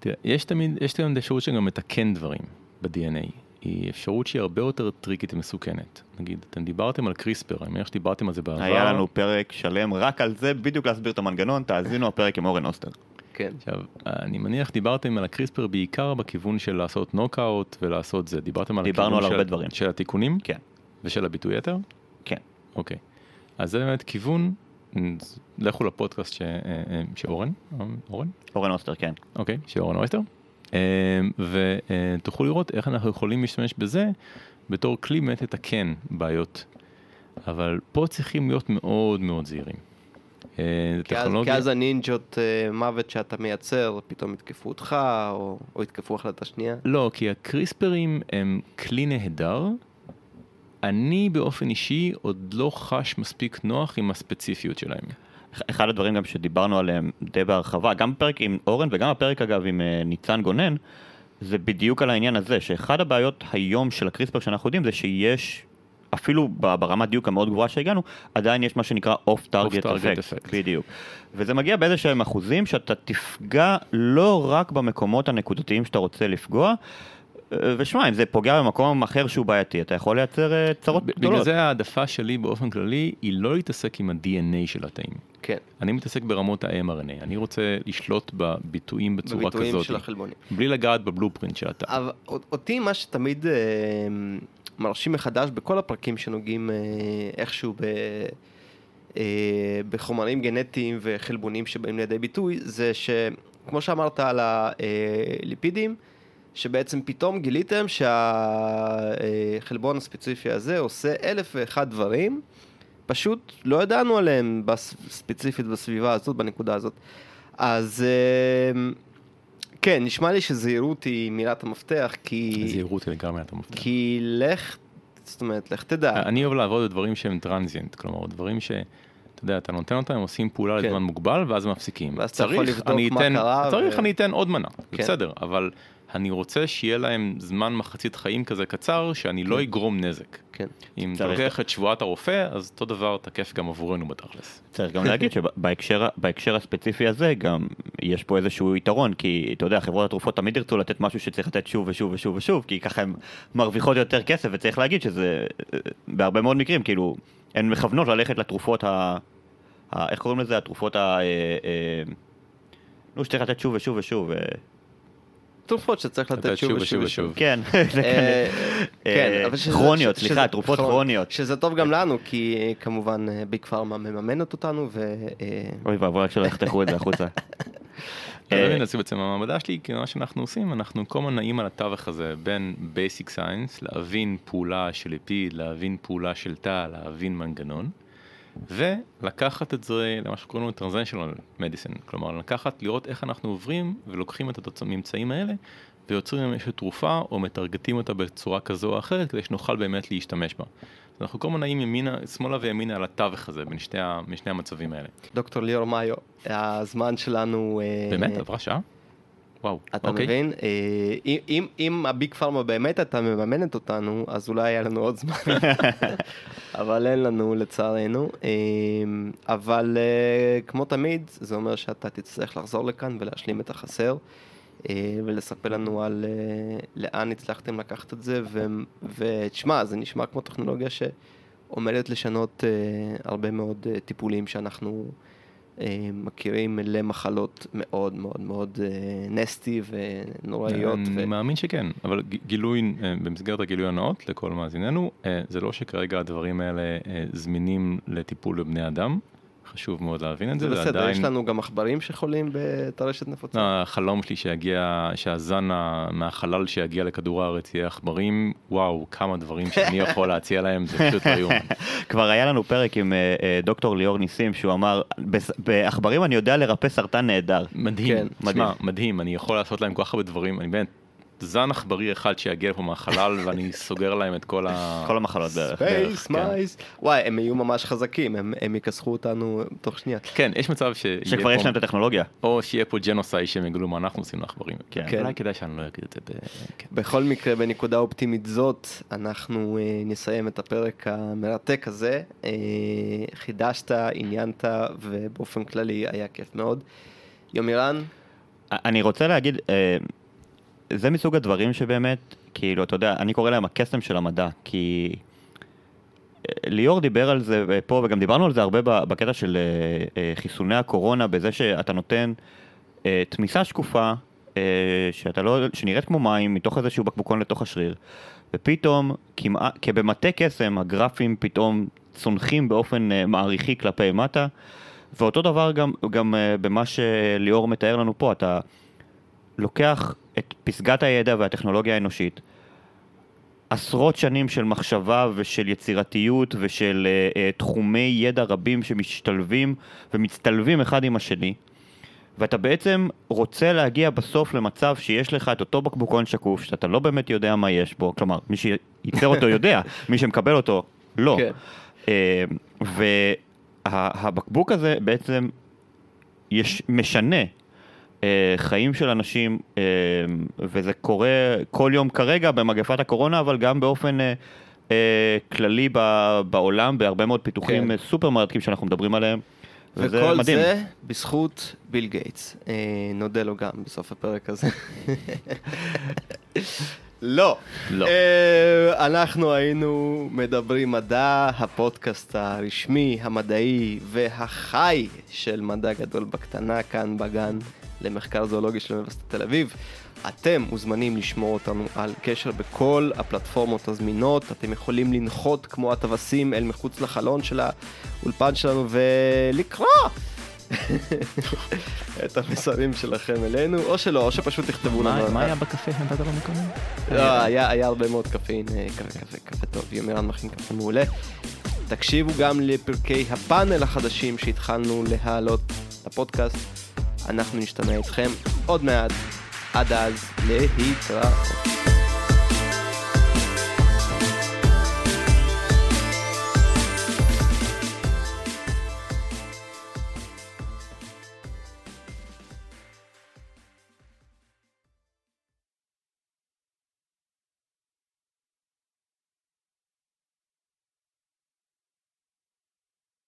Speaker 4: תראה, יש תמיד, יש תמיד אפשרות שגם מתקן דברים ב-DNA. היא אפשרות שהיא הרבה יותר טריקית ומסוכנת. נגיד, אתם דיברתם על קריספר, אני מניח שדיברתם על זה בעבר.
Speaker 3: היה לנו פרק שלם רק על זה, בדיוק להסביר את המנגנון, תאזינו הפרק עם אורן אוסטר.
Speaker 2: כן.
Speaker 4: עכשיו, אני מניח דיברתם על הקריספר בעיקר בכיוון של לעשות נוקאוט ולעשות זה. דיברתם על
Speaker 3: דיברנו
Speaker 4: הכיוון
Speaker 3: על
Speaker 4: של,
Speaker 3: הרבה דברים.
Speaker 4: של התיקונים?
Speaker 3: כן.
Speaker 4: ושל הביטוי יתר?
Speaker 3: כן.
Speaker 4: אוקיי. אז זה באמת כיוון, לכו לפודקאסט ש, אה, אה, שאורן, אורן?
Speaker 3: אורן אוסטר, כן.
Speaker 4: אוקיי, שאורן אויסטר. אה, ותוכלו לראות איך אנחנו יכולים להשתמש בזה בתור כלי באמת לתקן בעיות. אבל פה צריכים להיות מאוד מאוד זהירים. זה
Speaker 2: כי אז, הנינג'ות מוות שאתה מייצר, פתאום יתקפו אותך, או, או יתקפו אחד את השנייה.
Speaker 4: לא, כי הקריספרים הם כלי נהדר. אני באופן אישי עוד לא חש מספיק נוח עם הספציפיות שלהם.
Speaker 3: אחד הדברים גם שדיברנו עליהם די בהרחבה, גם בפרק עם אורן וגם הפרק אגב עם אה, ניצן גונן, זה בדיוק על העניין הזה, שאחד הבעיות היום של הקריספר שאנחנו יודעים זה שיש, אפילו ברמת דיוק המאוד גבוהה שהגענו, עדיין יש מה שנקרא אוף טארגט אפקט,
Speaker 4: effect.
Speaker 3: בדיוק. וזה מגיע באיזה שהם אחוזים שאתה תפגע לא רק במקומות הנקודתיים שאתה רוצה לפגוע, ושמע, אם זה פוגע במקום אחר שהוא בעייתי, אתה יכול לייצר אה, צרות
Speaker 4: ב-
Speaker 3: גדולות.
Speaker 4: בגלל זה העדפה שלי באופן כללי היא לא להתעסק עם ה-DNA של התאים.
Speaker 2: כן,
Speaker 4: אני מתעסק ברמות ה-mRNA, אני רוצה לשלוט בביטויים בצורה
Speaker 2: בביטויים
Speaker 4: כזאת,
Speaker 2: של החלבונים.
Speaker 4: בלי לגעת בבלופרינט של התא.
Speaker 2: אבל אותי מה שתמיד אה, מרשים מחדש בכל הפרקים שנוגעים אה, איכשהו ב, אה, בחומרים גנטיים וחלבונים שבאים לידי ביטוי, זה שכמו שאמרת על הליפידים, שבעצם פתאום גיליתם שהחלבון הספציפי הזה עושה אלף ואחד דברים, פשוט לא ידענו עליהם ספציפית בסביבה הזאת, בנקודה הזאת. אז אה, כן, נשמע לי שזהירות היא מילת המפתח, כי...
Speaker 4: זהירות היא לגמרי אתה מפתח.
Speaker 2: כי לך, זאת אומרת, לך תדע.
Speaker 4: אני אוהב לעבוד בדברים שהם טרנזיאנט, כלומר דברים ש... אתה יודע, אתה נותן אותם, הם עושים פעולה
Speaker 2: כן.
Speaker 4: לזמן מוגבל ואז מפסיקים.
Speaker 2: ואז אתה יכול
Speaker 4: צריך,
Speaker 2: לבדוק מה
Speaker 4: אתן-
Speaker 2: קרה
Speaker 4: צריך,
Speaker 2: ו-
Speaker 4: אני אתן עוד מנה,
Speaker 2: כן.
Speaker 4: בסדר, אבל אני רוצה שיהיה להם זמן מחצית חיים כזה קצר, שאני לא אגרום נזק.
Speaker 2: כן.
Speaker 4: אם אתה לוקח את שבועת הרופא, אז אותו דבר תקף גם עבורנו בתכלס.
Speaker 3: צריך גם להגיד שבהקשר בהקשר הספציפי הזה גם יש פה איזשהו יתרון, כי אתה יודע, חברות התרופות תמיד ירצו לתת משהו שצריך לתת שוב ושוב ושוב ושוב, כי ככה הן מרוויחות יותר כסף, וצריך להגיד שזה אה, בהרבה מאוד מקרים, כאילו, הן מכוונות ללכת לתרופות ה... ה איך קוראים לזה? התרופות ה... אה, אה, נו, שצריך לתת שוב ושוב ושוב. אה,
Speaker 2: תרופות שצריך לתת שוב ושוב ושוב.
Speaker 3: כן,
Speaker 2: אה. כן,
Speaker 3: אה,
Speaker 2: אבל שזה-
Speaker 3: כרוניות,
Speaker 2: שזה-
Speaker 3: סליחה, תרופות
Speaker 2: כרונ-
Speaker 3: כרוניות.
Speaker 2: שזה טוב גם לנו, כי אה, כמובן אה, ביג פארמה מממנת אותנו, ו... אה,
Speaker 3: אוי ואבוי, רק שלא יחתכו את זה החוצה.
Speaker 4: אז
Speaker 3: אה,
Speaker 4: אני בעצם המעבדה שלי, כי מה שאנחנו עושים, אנחנו כל הזמן נעים על התווך הזה בין basic science, להבין פעולה של ליפיד, להבין פעולה של תא, להבין מנגנון, ולקחת את זה למה שקוראים לו transitional medicine, כלומר לקחת, לראות איך אנחנו עוברים ולוקחים את הממצאים האלה ויוצרים להם איזושהי תרופה או מטרגטים אותה בצורה כזו או אחרת כדי שנוכל באמת להשתמש בה. אז אנחנו כל הזמן נעים ימינה, שמאלה וימינה על התווך הזה בין ה- בין שני המצבים האלה.
Speaker 2: דוקטור ליאור מאיו, הזמן שלנו... אה,
Speaker 4: באמת? עברה שעה? וואו,
Speaker 2: אתה
Speaker 4: אוקיי.
Speaker 2: מבין? אה, אם- אם- אם הביג פארמה באמת הייתה מממנת אותנו, אז אולי היה לנו עוד זמן. אבל אין לנו לצערנו. אה, אבל אה, כמו תמיד, זה אומר שאתה תצטרך לחזור לכאן ולהשלים את החסר. ולספר לנו על לאן הצלחתם לקחת את זה, ותשמע, זה נשמע כמו טכנולוגיה שעומדת לשנות הרבה מאוד טיפולים שאנחנו מכירים למחלות מאוד מאוד מאוד אה, נסטי ונוראיות.
Speaker 4: אני
Speaker 2: ו...
Speaker 4: מאמין שכן, אבל גילוי, אה, במסגרת הגילוי הנאות לכל מאזיננו, אה, זה לא שכרגע הדברים האלה אה, זמינים לטיפול בבני אדם, חשוב מאוד להבין את
Speaker 2: זה
Speaker 4: זה,
Speaker 2: בסדר,
Speaker 4: ועדיין...
Speaker 2: יש לנו גם עכברים שחולים בטרשת נפוצה.
Speaker 4: לא, החלום שלי שיגיע, שהזן מהחלל שיגיע לכדור הארץ יהיה עכברים, וואו, כמה דברים שאני יכול להציע להם, זה פשוט לא איום.
Speaker 3: כבר היה לנו פרק עם אה, אה, דוקטור ליאור ניסים, שהוא אמר, "בס- בעכברים אני יודע לרפא סרטן נהדר.
Speaker 4: מדהים,
Speaker 2: כן,
Speaker 3: מדהים.
Speaker 4: מדהים, אני יכול לעשות להם כל כך הרבה דברים, אני באמת, זן עכברי אחד שיגיע לפה מהחלל ואני סוגר להם את כל ה...
Speaker 3: כל המחלות בערך.
Speaker 2: space,
Speaker 4: כן.
Speaker 2: mice. וואי, הם יהיו ממש חזקים, הם- הם יכסחו אותנו תוך שנייה.
Speaker 4: כן, יש מצב שיהיה
Speaker 3: שכבר יש
Speaker 4: פה-
Speaker 3: להם את הטכנולוגיה.
Speaker 4: או שיהיה פה genocide שהם יגלו מה אנחנו עושים לעכברים.
Speaker 3: כן.
Speaker 2: כן.
Speaker 4: אולי כדאי שאני לא אגיד את זה ב... כן.
Speaker 2: בכל מקרה, בנקודה אופטימית זאת, אנחנו אה, נסיים את הפרק המרתק הזה. אה, חידשת, עניינת, ובאופן כללי היה כיף מאוד. יומירן,
Speaker 3: אני רוצה להגיד, אה, זה מסוג הדברים שבאמת, כאילו, אתה יודע, אני קורא להם הקסם של המדע, כי אה, ליאור דיבר על זה פה, וגם דיברנו על זה הרבה בקטע של אה, אה, חיסוני הקורונה, בזה שאתה נותן אה, תמיסה שקופה, אה, שאתה לא, שנראית כמו מים, מתוך איזשהו בקבוקון לתוך השריר, ופתאום, כמעט, כבמטה קסם, הגרפים פתאום צונחים באופן אה, מעריכי כלפי מטה. ואותו דבר גם, גם במה שליאור מתאר לנו פה, אתה לוקח את פסגת הידע והטכנולוגיה האנושית, עשרות שנים של מחשבה ושל יצירתיות ושל uh, uh, תחומי ידע רבים שמשתלבים ומצטלבים אחד עם השני, ואתה בעצם רוצה להגיע בסוף למצב שיש לך את אותו בקבוקון שקוף, שאתה לא באמת יודע מה יש בו, כלומר, מי שייצר אותו יודע, מי שמקבל אותו, לא.
Speaker 2: כן.
Speaker 3: אה, והבקבוק הזה בעצם יש, משנה חיים של אנשים, אה, וזה קורה כל יום כרגע במגפת הקורונה, אבל גם באופן אה, אה, כללי בעולם, בהרבה מאוד פיתוחים
Speaker 2: כן.
Speaker 3: אה, סופר מרתקים שאנחנו מדברים עליהם. וזה
Speaker 2: וכל
Speaker 3: מדהים.
Speaker 2: זה בזכות ביל גייטס. אה, נודה לו גם בסוף הפרק הזה. לא.
Speaker 4: לא.
Speaker 2: אה, אנחנו היינו מדברים מדע, הפודקאסט הרשמי, המדעי והחי של מדע גדול בקטנה, כאן בגן למחקר זואולוגי של אוניברסיטת תל אביב. אתם מוזמנים לשמוע אותנו על קשר בכל הפלטפורמות הזמינות. אתם יכולים לנחות כמו הטווסים אל מחוץ לחלון של האולפן שלנו ולקרוא את המסרים שלכם אלינו, או שלא, או שפשוט תכתבו לנו.
Speaker 4: מה היה בקפה שנתת לנו מקודם?
Speaker 2: לא, היה, הרבה מאוד קפאין, אה, קפה, קפה, קפה טוב, יומירן מכין קפה מעולה. תקשיבו גם לפרקי הפאנל החדשים שהתחלנו להעלות לפודקאסט. אנחנו נשתמע איתכם עוד מעט. עד אז, להתראות.